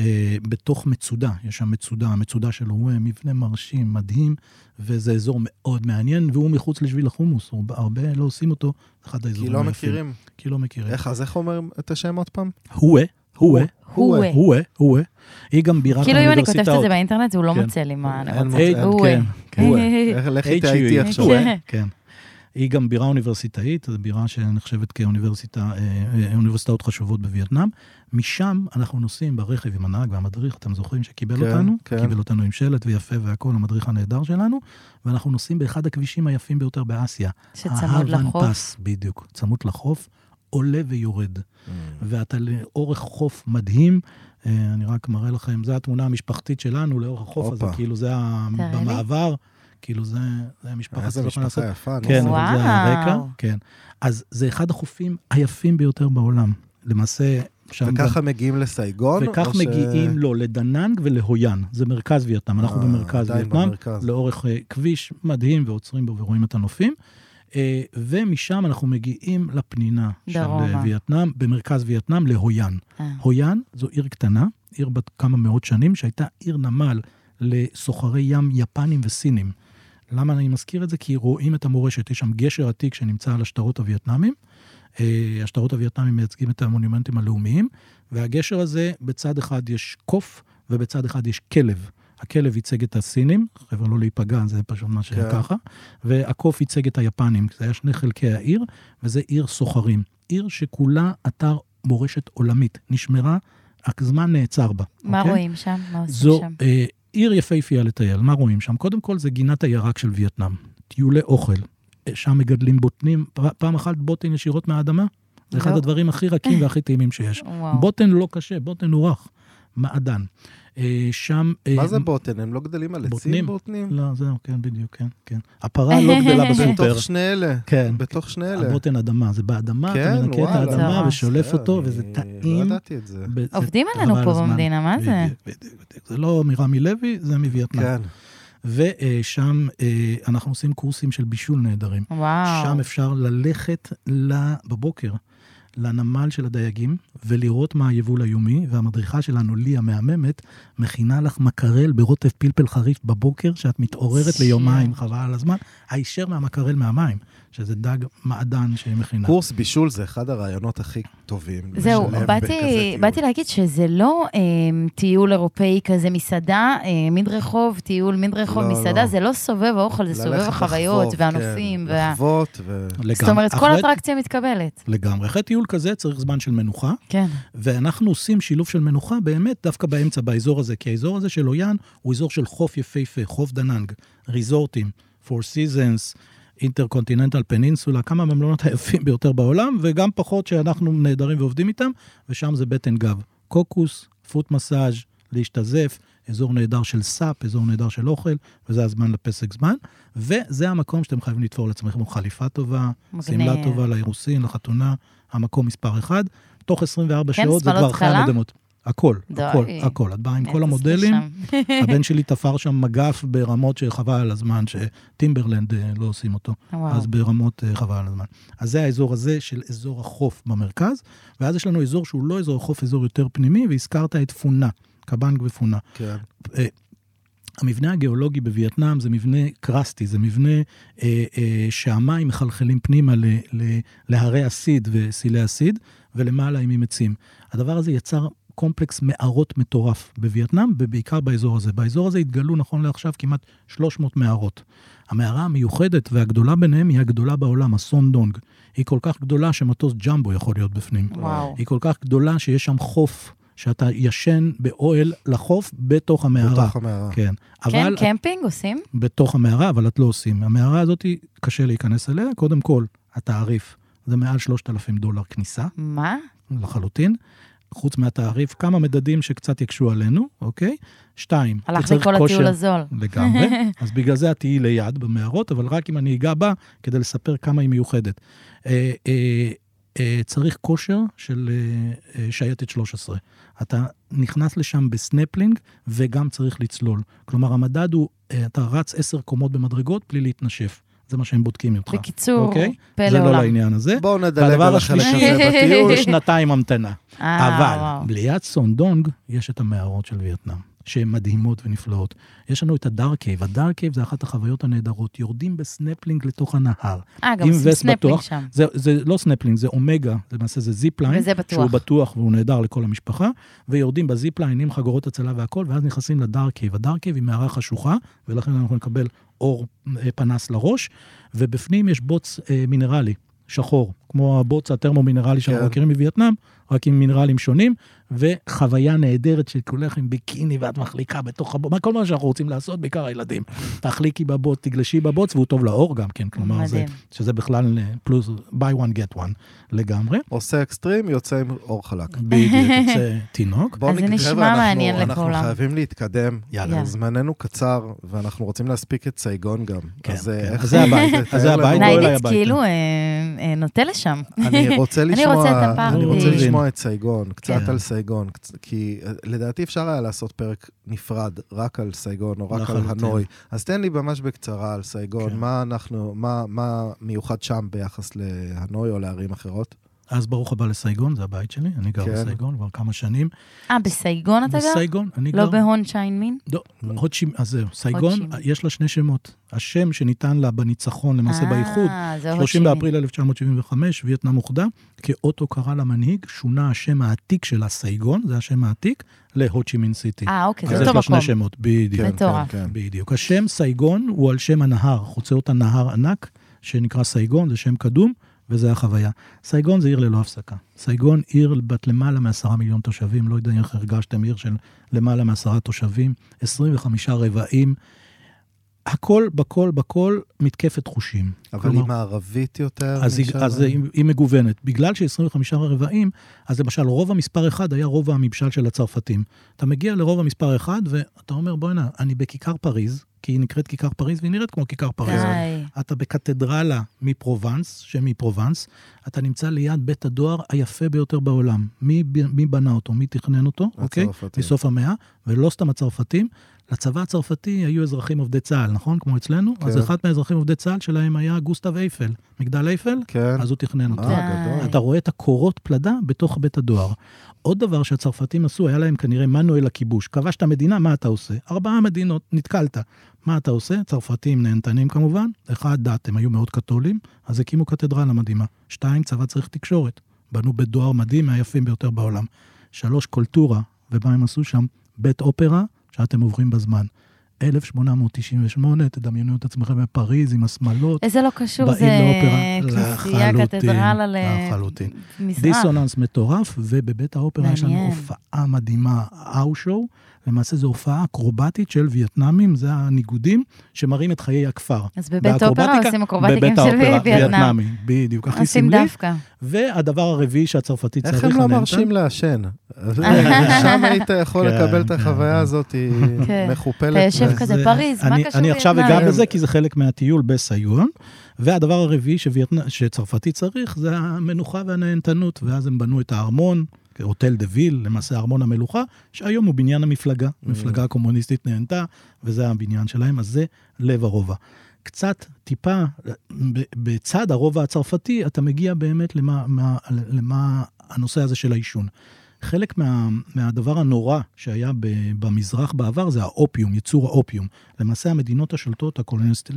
אה, בתוך מצודה, יש שם מצודה, המצודה שלו הוא מבנה מרשים, מדהים, וזה אזור מאוד מעניין, והוא מחוץ לשביל החומוס, הרבה- לא עושים אותו, אחד כי האזורים לא היפים. מכירים. כי לא מכירים. איך, אז איך אומרים את השם עוד פעם? הווה, הווה, הווה. הווה, הווה. היא גם בירת כאילו אם אני האוניברסיטאות. כותבת את זה באינטרנט, הוא לא כן. מוצא לי מה אני אין רוצה. כן, כן. איך, לכי HUE. תהייתי עכשיו. כן. היא גם בירה אוניברסיטאית, זו בירה שנחשבת כאוניברסיטה, אה, אה, אוניברסיטאות חשובות בווייטנאם. משם אנחנו נוסעים ברכב עם הנהג והמדריך, אתם זוכרים שקיבל כן, אותנו? כן. קיבל אותנו עם שלט ויפה והכול, המדריך הנהדר שלנו, ואנחנו נוסעים באחד הכבישים היפים ביותר באסיה. שצמוד לחוף. פס, בדיוק, צמוד לחוף, עולה ויורד. ואתה לאורך חוף מדהים, אה, אני רק מראה לכם, זו התמונה המשפחתית שלנו לאורך החוף הזה. כאילו זה תראה לי. כאילו זה זה המשפחה. איזה אתה יכול לעשות- משפחה יפה. נו. כן, אבל וואו. זה הרקע, כן. אז זה אחד החופים היפים ביותר בעולם. למעשה, שם גם... וככה מגיעים לסייגון? וכך או ש- מגיעים לו לדננג ולהויאן, זה מרכז וייטנאם, אנחנו אה, במרכז וייטנאם. לאורך אה, כביש מדהים ועוצרים בו ורואים את הנופים. אה, ומשם אנחנו מגיעים לפנינה של דרומה. וייטנאם, במרכז וייטנאם, להויאן. אה. הויאן זו עיר קטנה, עיר בת כמה מאות שנים, שהייתה עיר נמל לסוחרי ים יפנים וסינים. למה אני מזכיר את זה? כי רואים את המורשת. יש שם גשר עתיק שנמצא על השטרות הווייטנאמים. אה, השטרות הווייטנאמים מייצגים את המונומנטים הלאומיים, והגשר הזה, בצד אחד יש קוף ובצד אחד יש כלב. הכלב ייצג את הסינים, חבר'ה לא להיפגע, זה פשוט מה שהיה כן. ככה, והקוף ייצג את היפנים, זה היה שני חלקי העיר, וזה עיר סוחרים. עיר שכולה אתר מורשת עולמית, נשמרה, הזמן נעצר בה. מה אוקיי? רואים שם? מה עושים זו שם? אה, עיר יפהפייה לטייל, מה רואים שם? קודם כל זה גינת הירק של וייטנאם, טיולי אוכל. אה, שם מגדלים בוטנים, פעם אחת בוטן ישירות מהאדמה, זה אחד לא. הדברים הכי רכים והכי טעימים שיש. וואו. בוטן לא קשה, בוטן הוא רך, מעדן. אה, שם... אה, מה זה בוטן? הם לא גדלים על? עצים בוטנים? לא, זהו, כן, בדיוק, כן, כן. הפרה לא גדלה בסופר. בתוך שני אלה. כן. בתוך שני אלה. הבוטן אדמה, זה באדמה, אתה כן, מנקה את. האדמה. ושולף אותו, וזה לא טעים. ידעתי את זה. עובדים עלינו פה. במדינה, מה זה? בדיוק, בדיוק. זה לא מרמי לוי, זה מווייטנאם. כן. ושם אה, אנחנו עושים קורסים של בישול נהדרים. וואו. שם אפשר ללכת בבוקר לנמל של הדייגים ולראות מה היבול היומי, והמדריכה שלנו, לי המהממת, מכינה לך מקרל ברוטב פלפל חריף בבוקר, שאת מתעוררת ליומיים, חבל על הזמן, הישר מהמקרל מהמים, שזה דג מעדן שהיא מכינה. קורס בישול זה אחד הרעיונות הכי טובים. זהו, באתי. באתי להגיד שזה לא אה, טיול אירופאי כזה, מסעדה, אה, מדרחוב, טיול מדרחוב, לא, מסעדה, לא. זה לא סובב האוכל, זה סובב החוויות והנופים. כן, וה... לחוות ו... לגמרי. זאת אומרת, כל אחרי- אטרקציה מתקבלת. לגמרי. אחרי טיול כזה צריך זמן של מנוחה, כן. ואנחנו עושים שילוב של מנוחה באמת דווקא באמצע, באזור הזה, כי האזור הזה של הוי אן הוא אזור של חוף יפהפה, חוף דננג, ריזורטים, Four Seasons, InterContinental Peninsula, כמה מהמלונות היפים ביותר בעולם, וגם פחות שאנחנו נהדרים ועובדים איתם, ושם זה בטן גב. קוקוס, foot massage, להשתזף, אזור נהדר של סאפ, אזור נהדר של אוכל, וזה הזמן לפסק זמן. וזה המקום שאתם חייבים לתפור לעצמכם חליפה טובה. שמלה טובה לאירוסין, לחתונה, המקום מספר אחד. תוך 24 כן, שעות זה כבר חיה חלה? הכל, די. הכל, הכל. את באה עם כל המודלים. הבן שלי תפר שם מגף ברמות שחבל על הזמן, שטימברלנד אה, לא עושים אותו. וואו. אז ברמות אה, חבל על הזמן. אז זה האזור הזה של אזור החוף במרכז, ואז יש לנו אזור שהוא לא אזור החוף, אזור יותר פנימי, והזכרת את פונה, קבנג ופונה. כן. המבנה הגיאולוגי בווייטנאם זה מבנה קרסטי, זה מבנה אה, אה, שהמים מחלחלים פנימה ל, ל, להרי הסיד וסילי הסיד, ולמעלה עם עצים. הדבר הזה יצר קומפלקס מערות מטורף בווייטנאם, ובעיקר באזור הזה. באזור הזה התגלו נכון לעכשיו כמעט 300 מערות. המערה המיוחדת והגדולה ביניהם היא הגדולה בעולם, הסון דונג. היא כל כך גדולה שמטוס ג'מבו יכול להיות בפנים. וואו. היא כל כך גדולה שיש שם חוף, שאתה ישן באוהל לחוף בתוך המערה. בתוך המערה. כן. כן, אבל קמפינג עושים? בתוך המערה, אבל את לא עושים. המערה הזאת, קשה להיכנס אליה. קודם כל, התעריף זה מעל 3,000 דולר כניסה, מה? לחלוטין. חוץ מהתעריף, כמה מדדים שקצת יקשו עלינו, אוקיי? שתיים, הלך לי כל הטיול הזול. לגמרי. אז בגלל זה את תהיי ליד במערות, אבל רק אם אני אגע בה, כדי לספר כמה היא מיוחדת. אה, אה, אה, צריך כושר של אה, אה, שייטת 13. אתה נכנס לשם בסנפלינג, וגם צריך לצלול. כלומר, המדד הוא, אה, אתה רץ עשר קומות במדרגות בלי להתנשף. זה מה שהם בודקים ממך. בקיצור, אוקיי? פלא זה לא עולם. לעניין הזה. בואו נדלג על החלק השלישי- הזה בטיול. שנתיים המתנה. אה, אבל. ליד סונדונג יש את המערות של וייטנאם, שהן מדהימות ונפלאות. יש לנו את ה Dark Cave, ה Dark Cave זה אחת החוויות הנהדרות, יורדים בסנפלינג לתוך הנהר. אה, גם עושים סנפלינג בטוח. שם. זה, זה לא סנפלינג, זה אומגה, למעשה זה zipline. וזה בטוח. שהוא בטוח והוא נהדר לכל המשפחה, ויורדים ב zipline עם חגורות הצלה והכל, ואז נכנסים ל Dark Cave. ה Dark Cave היא מערה חשוכה, ולכן אנחנו נקבל אור אה, פנס לראש, ובפנים יש בוץ אה, מינרלי, שחור, כמו הבוץ הטרמו-מינרלי שאנחנו כן. מכירים מווייטנאם, רק עם מינרלים שונים, וחוויה נהדרת שכולך עם ביקיני ואת מחליקה בתוך הבוץ, מה- כל מה שאנחנו רוצים לעשות, בעיקר הילדים. תחליקי בבוץ, תגלשי בבוץ, והוא טוב לעור גם כן, כלומר, זה. שזה בכלל אה, פלוס, buy one get one לגמרי. עושה אקסטרים, יוצא עם אור חלק. בדיוק, יוצא תינוק. בואו אז זה נשמע חבר'ה, אנחנו- מעניין אנחנו לכולם. חייבים להתקדם. יאללה. זמננו קצר, ואנחנו רוצים להספיק את סייגון גם. כן, אז אה, כן. איך... אז זה הבית, אז זה הבית. בואי אליי ניידיץ. כאילו אה, נוטה לשם. אני רוצה אני לשמוע, רוצה את הפארטי. לשמוע את סייגון, קצת כן. על סייגון, כי אה, לדעתי אפשר היה לעשות פרק נפרד רק על סייגון או רק על. הנוי. אז תן לי ממש בקצרה על סייגון, כן. מה אנחנו, מה מה מיוחד שם ביחס להנוי או לערים אחרות? אז ברוך הבא לסייגון, זה הבית שלי, אני גר כן. בסייגון כבר כמה שנים. אה, בסייגון אתה גר? בסייגון, אני גר... לא בהו צ'י מין? לא, הו צ'י מ... אז זהו, סייגון, הו צ'י מין. יש לה שני שמות. השם שניתן לה בניצחון, למעשה באיחוד, אה, הו 30 צ'י מין. באפריל 1975, וייטנאם אוחדה, כאות הוקרה למנהיג, שונה השם העתיק שלה, סייגון, זה השם העתיק, להו צ'י מין City. אה, אוקיי, אז זה יש אותו לה שני מקום. שמות, בדיוק. כן, מטורף. כן, כן. בדיוק. השם סייגון הוא על שם הנהר, חוצה אותה נהר ענק, שנקרא סייגון, זה שם קדום, וזה החוויה. סייגון זה עיר ללא הפסקה. סייגון עיר בת למעלה מעשרה מיליון תושבים, לא יודע איך הרגשתם, עיר של למעלה מעשרה תושבים, 25 רבעים. הכל, בכל, בכל מתקפת חושים. אבל כלומר, היא מערבית יותר אז, היא? אז היא, היא מגוונת. בגלל ש-25 רבעים, אז למשל רובע מספר 1 היה רובע הממשל של הצרפתים. אתה מגיע לרובע מספר 1 ואתה אומר, בוא'נה, אני בכיכר פריז, כי היא נקראת כיכר פריז והיא נראית כמו כיכר פריז. די. אתה בקתדרלה מפרובנס, שמפרובנס, אתה נמצא ליד בית הדואר היפה ביותר בעולם. מי, מי בנה אותו? מי תכנן אותו? אוקיי? הצרפתים. מסוף המאה, ולא סתם הצרפתים. לצבא הצרפתי היו אזרחים עובדי צה"ל, נכון? כמו אצלנו? כן. אז אחד מהאזרחים עובדי צה"ל שלהם היה גוסטב אייפל. מגדל אייפל? כן. אז הוא תכנן אותו. אה. אתה רואה את הקורות פלדה בתוך בית הדואר. עוד דבר שהצרפתים עשו, היה להם כנראה מנואל הכיבוש. כבשת מדינה, מה אתה עושה? ארבעה מדינות, נתקלת. מה אתה עושה? צרפתים נהנתנים כמובן. אחד, דת, הם היו מאוד קתולים, אז הקימו קתדרלה מדהימה. שתיים, צבא צריך תקשורת. בנו בית דואר מדהים, מהיפים ביותר בעולם. שלוש, קולטורה, ומה הם עשו שם? בית אופרה, שאתם עוברים בזמן. 1898, תדמיינו את עצמכם בפריז עם השמלות. איזה לא קשור, זה. כנסייה, קתדרלה ל- לחלוטין. מזרח. דיסוננס מטורף, ובבית האופרה יש לנו. הופעה מדהימה, האו-שואו. למעשה זו הופעה אקרובטית של וייטנאמים, זה הניגודים שמראים את חיי הכפר. אז בבית אופרה באקרובטיקה, עושים אקרובטיקה בבית של האופרה, וייטנאם. וייטנאמי, בדיוק, הכי עושים סמלי. דווקא. והדבר הרביעי שהצרפתי צריך, איך הם לא מרשים לעשן? שם היית יכול כן, לקבל את כן, החוויה כן. הזאת, היא. מכופלת. אתה יושב כזה, פריז, מה אני, קשור אני עכשיו וייטנאם? אגע בזה, כי זה חלק מהטיול בסייגון. והדבר הרביעי שצרפתי צריך, זה המנוחה והנהנתנות. ואז הם בנו את הארמון, Hôtel de Ville, למעשה ארמון המלוכה, שהיום הוא בניין המפלגה. המפלגה הקומוניסטית נהנתה, וזה הבניין שלהם, אז זה לב הרובע. קצת, טיפה, בצד הרובע הצרפתי, אתה מגיע באמת למה, מה, למה הנושא הזה של העישון. חלק מה, מהדבר הנורא שהיה ב, במזרח בעבר זה האופיום, ייצור האופיום. למעשה המדינות השולטות, הקולוניסטים,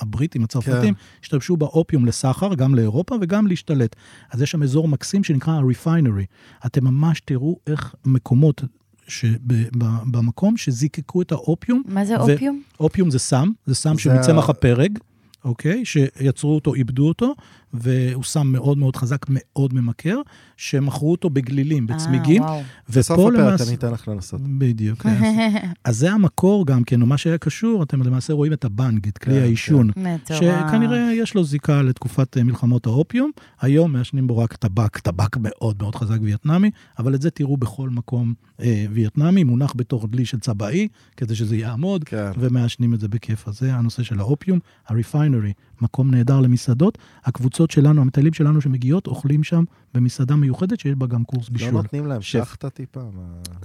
הבריטים, הצרפתים, כן. השתמשו באופיום לסחר, גם לאירופה וגם להשתלט. אז יש שם אזור מקסים שנקרא ה-refinery. אתם ממש תראו איך מקומות שבמקום שזיקקו את האופיום, מה זה ו- אופיום? אופיום זה סם, זה סם זה שמצמח ה- הפרג, אוקיי? שיצרו אותו, איבדו אותו, והוא סם מאוד מאוד חזק, מאוד ממכר, שמכרו אותו בגלילים, בצמיגים. אה. בסוף הפרק למעשה... אני אתן לך לנסות. בדיוק. אז, אז זה המקור גם כן, או מה שהיה קשור, אתם למעשה רואים את הבנג, את כלי כן, העישון. מטורף. שכנראה יש לו זיקה לתקופת אה, מלחמות האופיום. היום מעשנים בו רק טבק, טבק מאוד מאוד חזק וייטנאמי, אבל את זה תראו בכל מקום אה, וייטנאמי, מונח בתור דלי של צבעי, כדי שזה יעמוד, כן. ומעשנים את זה בכיף. אז זה הנושא של האופיום, הריפיינרי, מקום נהדר למסעדות. הקבוצות שלנו, המטיילים שלנו שמגיעות, אוכלים שם במסעדה מיוחדת שיש בה גם קורס לא בישול. נותנים להם. שחטה טיפה?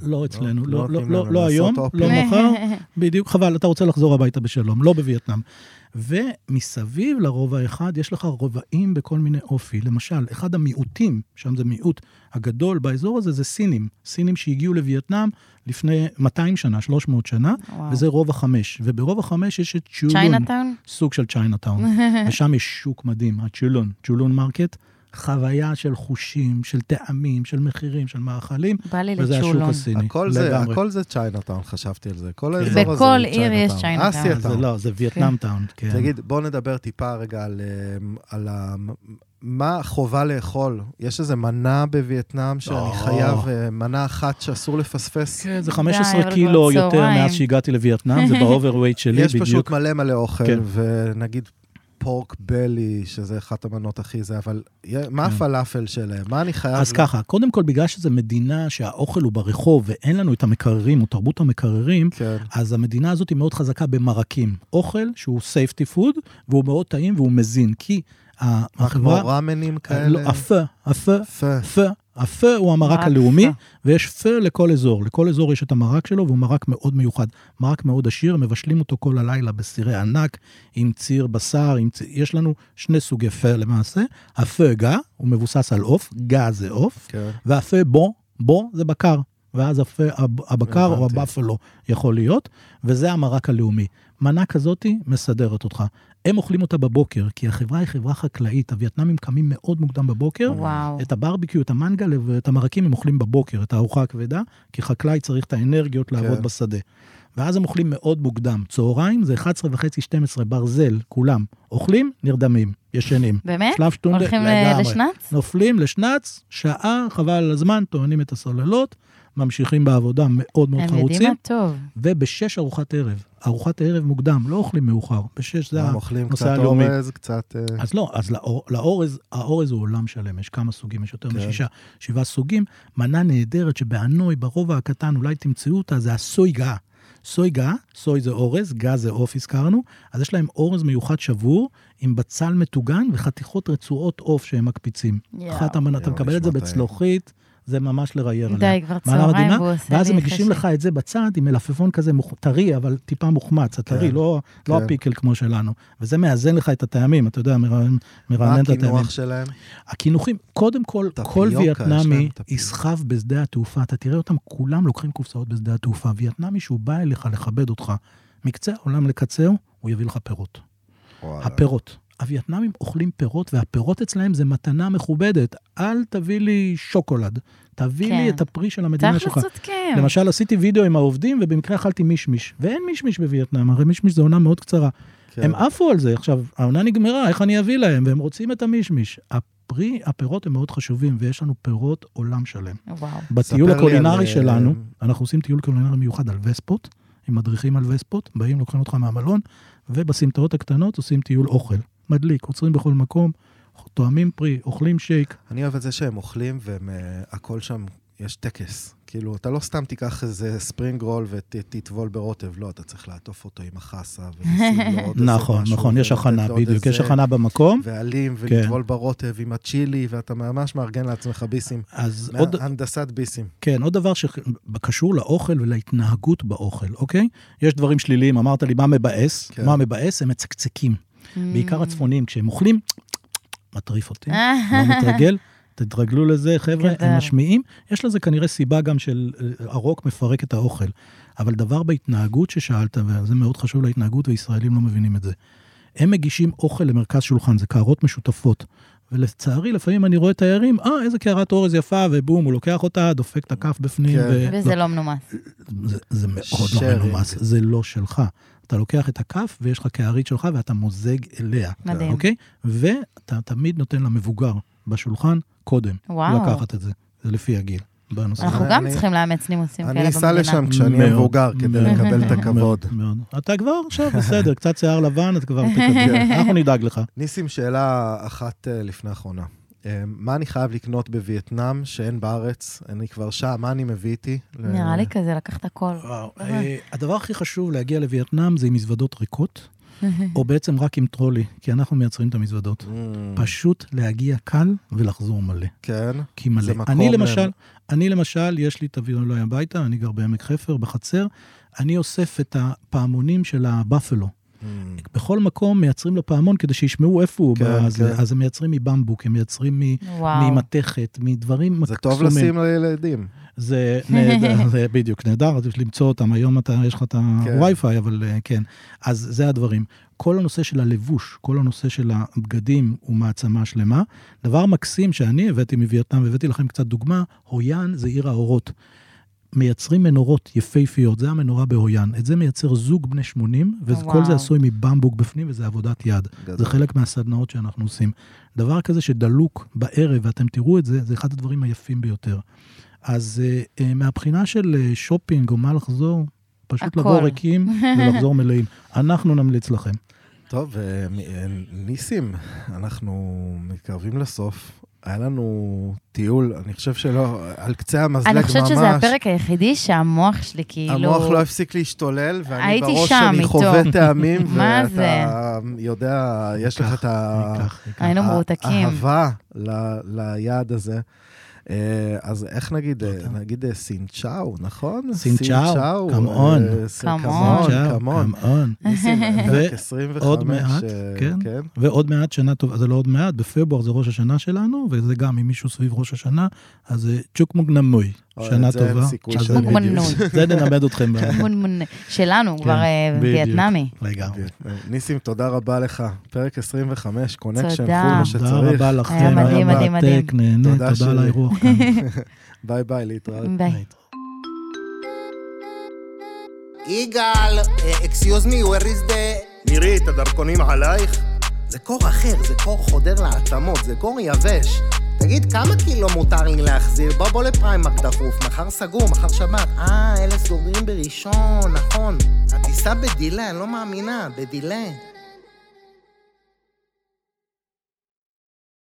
לא אצלנו, לא לא, לא, לא, לא היום? לא מחר, בדיוק, חבל, אתה רוצה לחזור הביתה בשלום, לא בווייטנאם. ומסביב לרובע האחד יש לך רובעים בכל מיני אופי. למשל, אחד המיעוטים, שם זה מיעוט הגדול באזור הזה, זה סינים. סינים שהגיעו לווייטנאם לפני 200 שנה, 300 שנה, וואו. וזה רובע חמש. וברובע חמש יש את צ'ולון, Chinatown? סוג של Chinatown. ושם יש שוק מדהים, הצ'ולון, צ'ולון market. חוויה של חושים, של טעמים, של מחירים, של מאכלים, בא לי וזה השוק לצ'ולון. הסיני. הכל זה. הכל זה Chinatown, חשבתי על זה. כל כן. האזור הזה בכל עיר יש Chinatown. זה Asiatown. לא, זה וייטנאם town, כן. תגיד, בוא נדבר טיפה רגע על, אמ, על ה... מה החובה לאכול? יש איזה מנה בווייטנאם שאני. חייב, אה, מנה אחת שאסור לפספס? כן, זה די, 15 אבל קילו יותר. מאז שהגעתי לווייטנאם, זה ב overweight שלי יש בדיוק. פשוט מלא מלא אוכל, כן. ונגיד pork belly, שזה אחת המנות הכי זה, אבל מה הפלאפל שלהם? מה אני חייב... אז ככה, קודם כל, בגלל שזו מדינה שהאוכל הוא ברחוב ואין לנו את המקררים, או תרבות המקררים, כן. אז המדינה הזאת היא מאוד חזקה במרקים. אוכל שהוא safety food, והוא מאוד טעים והוא מזין, כי ה- כמו החברה... ראמנים לא, כאלה? הפה, הפה, פה. הפה, הוא המרק מרק הלאומי. ויש פו לכל אזור. לכל אזור יש את המרק שלו, והוא מרק מאוד מיוחד. מרק מאוד עשיר, מבשלים אותו כל הלילה בסירי ענק, עם ציר בשר, עם ציר... יש לנו שני סוגי פו למעשה. הפו גה, הוא מבוסס על עוף, גה זה עוף, כן. והפה בו, בו זה בקר. ואז הבקר או הבנתי. הבפלו יכול להיות, וזה המרק הלאומי. מנה כזאתי מסדרת אותך. הם אוכלים אותה בבוקר, כי החברה היא חברה חקלאית. הווייטנאמים קמים מאוד מוקדם בבוקר. וואו. את הברביקיו, את המנגל ואת המרקים הם אוכלים בבוקר, את הארוחה הכבדה, כי חקלאי צריך את האנרגיות לעבוד כן. בשדה. ואז הם אוכלים מאוד מוקדם. צהריים זה 11 וחצי, 12, ברזל, כולם. אוכלים, נרדמים, ישנים. באמת? שלב שטונדה, הולכים ל- לגמרי. לשנץ? נופלים לשנץ, שעה, חבל על הזמן, טוענים את הסוללות, ממשיכים בעבודה מאוד מאוד הם חרוצים, יודעים מה טוב. ובשש ארוחת ערב. ארוחת ערב מוקדם, לא אוכלים מאוחר. בשש זה הם אוכלים הנושא קצת הלאומי. אורז, קצת... אה, אז לא, אז לאור, לאורז, האורז הוא עולם שלם, יש כמה סוגים, יש יותר כן. משישה, שבעה סוגים. מנה נהדרת שבהנוי, ברובע הקטן, אולי תמצאו אותה, זה הסוי גאה. סוי גאה, סוי זה אורז, גאה זה עוף, הזכרנו, אז יש להם אורז מיוחד שבור, עם בצל מטוגן וחתיכות רצועות עוף שהם מקפיצים. יואו. אחת המנה, אתה מקבל את זה. בצלוחית, זה ממש לרייר עליה. די, כבר צהריים והוא עושה ואז הם לי מגישים. לך את זה בצד עם מלפפון כזה טרי, אבל טיפה מוחמץ, הטרי, כן, לא, לא כן. הפיקל כמו שלנו. וזה מאזן לך את הטעמים, אתה יודע, מרענן מה את הטעמים. הקינוח שלהם? הקינוחים, קודם כל, כל טפיוקה. יסחב בשדה התעופה, אתה תראה אותם כולם לוקחים קופסאות בשדה התעופה. וייטנמי שהוא בא אליך לכבד אותך, מקצה העולם לקצהו, הוא יביא לך פירות. וואלה. הפירות. הווייטנמים אוכלים פירות, והפירות אצלהם זה מתנה מכובדת. אל תביא לי שוקולד, תביא לי כן. את הפרי של המדינה שלך. תכל'ס צודקים. למשל, עשיתי וידאו עם העובדים, ובמקרה אכלתי מישמיש. ואין מישמיש בווייטנאם, הרי מישמיש זו עונה מאוד קצרה. כן. הם עפו על זה. עכשיו, העונה נגמרה, איך אני אביא להם? והם רוצים את המישמיש. הפרי, הפירות הם מאוד חשובים, ויש לנו פירות עולם שלם. וואו. בטיול לי הקולינרי על, שלנו, אה, אנחנו עושים טיול קולינרי מיוחד על וספות, עם מדריכים על וספות, באים, לוקחים אותך מהמלון, ובסמטאות הקטנות עושים טיול אוכל. מדליק, עוצרים בכל מקום, טועמים פרי, אוכלים שייק. אני אוהב את זה שהם אוכלים והכל שם, יש טקס. כאילו, אתה לא סתם תיקח איזה ספרינג רול ותטבול ברוטב, לא, אתה צריך לעטוף אותו עם החסה, ולשים לו עוד איזה נכון, משהו, נכון, יש ולתת הכנה, בדיוק, יש הכנה במקום. ועלים, כן. ולטבול ברוטב עם הצ'ילי, ואתה ממש מארגן לעצמך ביסים. אז עוד, הנדסת ביסים. כן, עוד דבר שקשור לאוכל ולהתנהגות באוכל, אוקיי? יש דברים שליליים, אמרת לי, מה מבאס? כן. מה מבאס? הם מצקצקים. בעיקר הצפוניים, כשהם אוכלים, מטריף אותי, לא מתרגל. תתרגלו לזה, חבר'ה. הם משמיעים. יש לזה כנראה סיבה גם של אה, הרוק מפרק את האוכל. אבל דבר בהתנהגות ששאלת, וזה מאוד חשוב להתנהגות, וישראלים לא מבינים את זה. הם מגישים אוכל למרכז שולחן, זה קערות משותפות. ולצערי, לפעמים אני רואה תיירים, אה, איזה קערת אורז יפה, ובום, הוא לוקח אותה, דופק את הכף בפנים. כן. ו... וזה לא מנומס. זה, זה מאוד לא sharing. מנומס, זה לא שלך. אתה לוקח את הכף ויש לך קערית שלך ואתה מוזג אליה, מדהים. אוקיי? ואתה תמיד נותן למבוגר בשולחן קודם וואו. לקחת את זה. זה לפי הגיל. בנושא אנחנו. גם אני- צריכים לאמץ נימוסים כאלה אני במדינה. אסע לשם כשאני אהיה מבוגר, כדי מאוד, לקבל את הכבוד. מאוד. אתה כבר עכשיו בסדר, קצת שיער לבן, אתה כבר תקבל. אנחנו נדאג לך. ניסים, שאלה אחת אה, לפני האחרונה. אה, מה אני חייב לקנות בווייטנאם שאין בארץ? אני כבר שם, מה אני מביא איתי? נראה לי כזה, לקחת הכל. וואו, אה, הדבר הכי חשוב להגיע לווייטנאם זה עם מזוודות ריקות, או בעצם רק עם טרולי, כי אנחנו מייצרים את המזוודות. Mm, פשוט להגיע קל ולחזור מלא. כן. כי מלא. זה מקום, אני אה, למשל, אני למשל, יש לי, תביאו אליי הביתה, אני גר בעמק חפר, בחצר, אני אוסף את הפעמונים של הבאפלו. Mm, בכל מקום מייצרים לו פעמון כדי שישמעו איפה הוא. כן, בזה. כן. אז הם מייצרים מבמבוק, הם מייצרים. ממתכת, מדברים זה טוב. לשים לילדים. זה נהדר, זה בדיוק נהדר, אז יש למצוא אותם. היום אתה, יש לך את כן. הווי-פיי, אבל אה, כן. אז זה הדברים. כל הנושא של הלבוש, כל הנושא של הבגדים הוא מעצמה שלמה. דבר מקסים שאני הבאתי מווייטנאם, והבאתי לכם קצת דוגמה, הויאן זה עיר האורות. מייצרים מנורות יפהפיות, זה המנורה בהויאן. את זה מייצר זוג בני 80, וכל. זה עשוי מבמבוק בפנים, וזה עבודת יד. גדול. זה חלק מהסדנאות שאנחנו עושים. דבר כזה שדלוק בערב, ואתם תראו את זה, זה אחד הדברים היפים ביותר. אז אה, אה, מהבחינה של אה, שופינג או מה לחזור, פשוט הכל. לבוא ריקים ולחזור מלאים. אנחנו נמליץ לכם. טוב, ניסים, אנחנו מתקרבים לסוף. היה לנו טיול, אני חושב שלא, על קצה המזלג ממש. אני חושבת שזה הפרק היחידי שהמוח שלי כאילו... המוח לא הפסיק להשתולל, ואני בראש איתו. חווה טעמים, מה ואתה יודע, יש לך את ה-. היינו מרותקים. האהבה ל- ליעד הזה. אה, אז איך נגיד, אה, נגיד אה, סינצ'או, נכון? סינצ'או, קמאון. קמאון, קמאון. קמאון. ניסים, פרק 25. עוד מעט, אה, כן. ועוד מעט, שנה טובה, זה לא עוד מעט, בפברואר זה ראש השנה שלנו, וזה גם אם מישהו סביב ראש השנה, אז צ'וק מוגנמוי, שנה טובה. זה נלמד אתכם. שלנו, כבר אה, כן. וייטנאמי. לגמרי. ניסים, תודה רבה לך. פרק 25, קונקשן, תודה. כל מה תודה שצריך. רבה לכם, היה מדהים, מדהים, מדהים. תודה תודה. על האירוח כאן. ביי ביי, להתראות. ביי. יגאל, excuse me, where is the... מירי, את הדרכונים עלייך? זה קור אחר, זה קור חודר לעצמות, זה קור יבש. תגיד, כמה קילו מותר לי להחזיר? בוא בוא ל Primark דחוף, מחר סגור, מחר שבת. אה, אלה סוגרים בראשון, נכון. הטיסה בדילה, אני לא מאמינה, בדילה.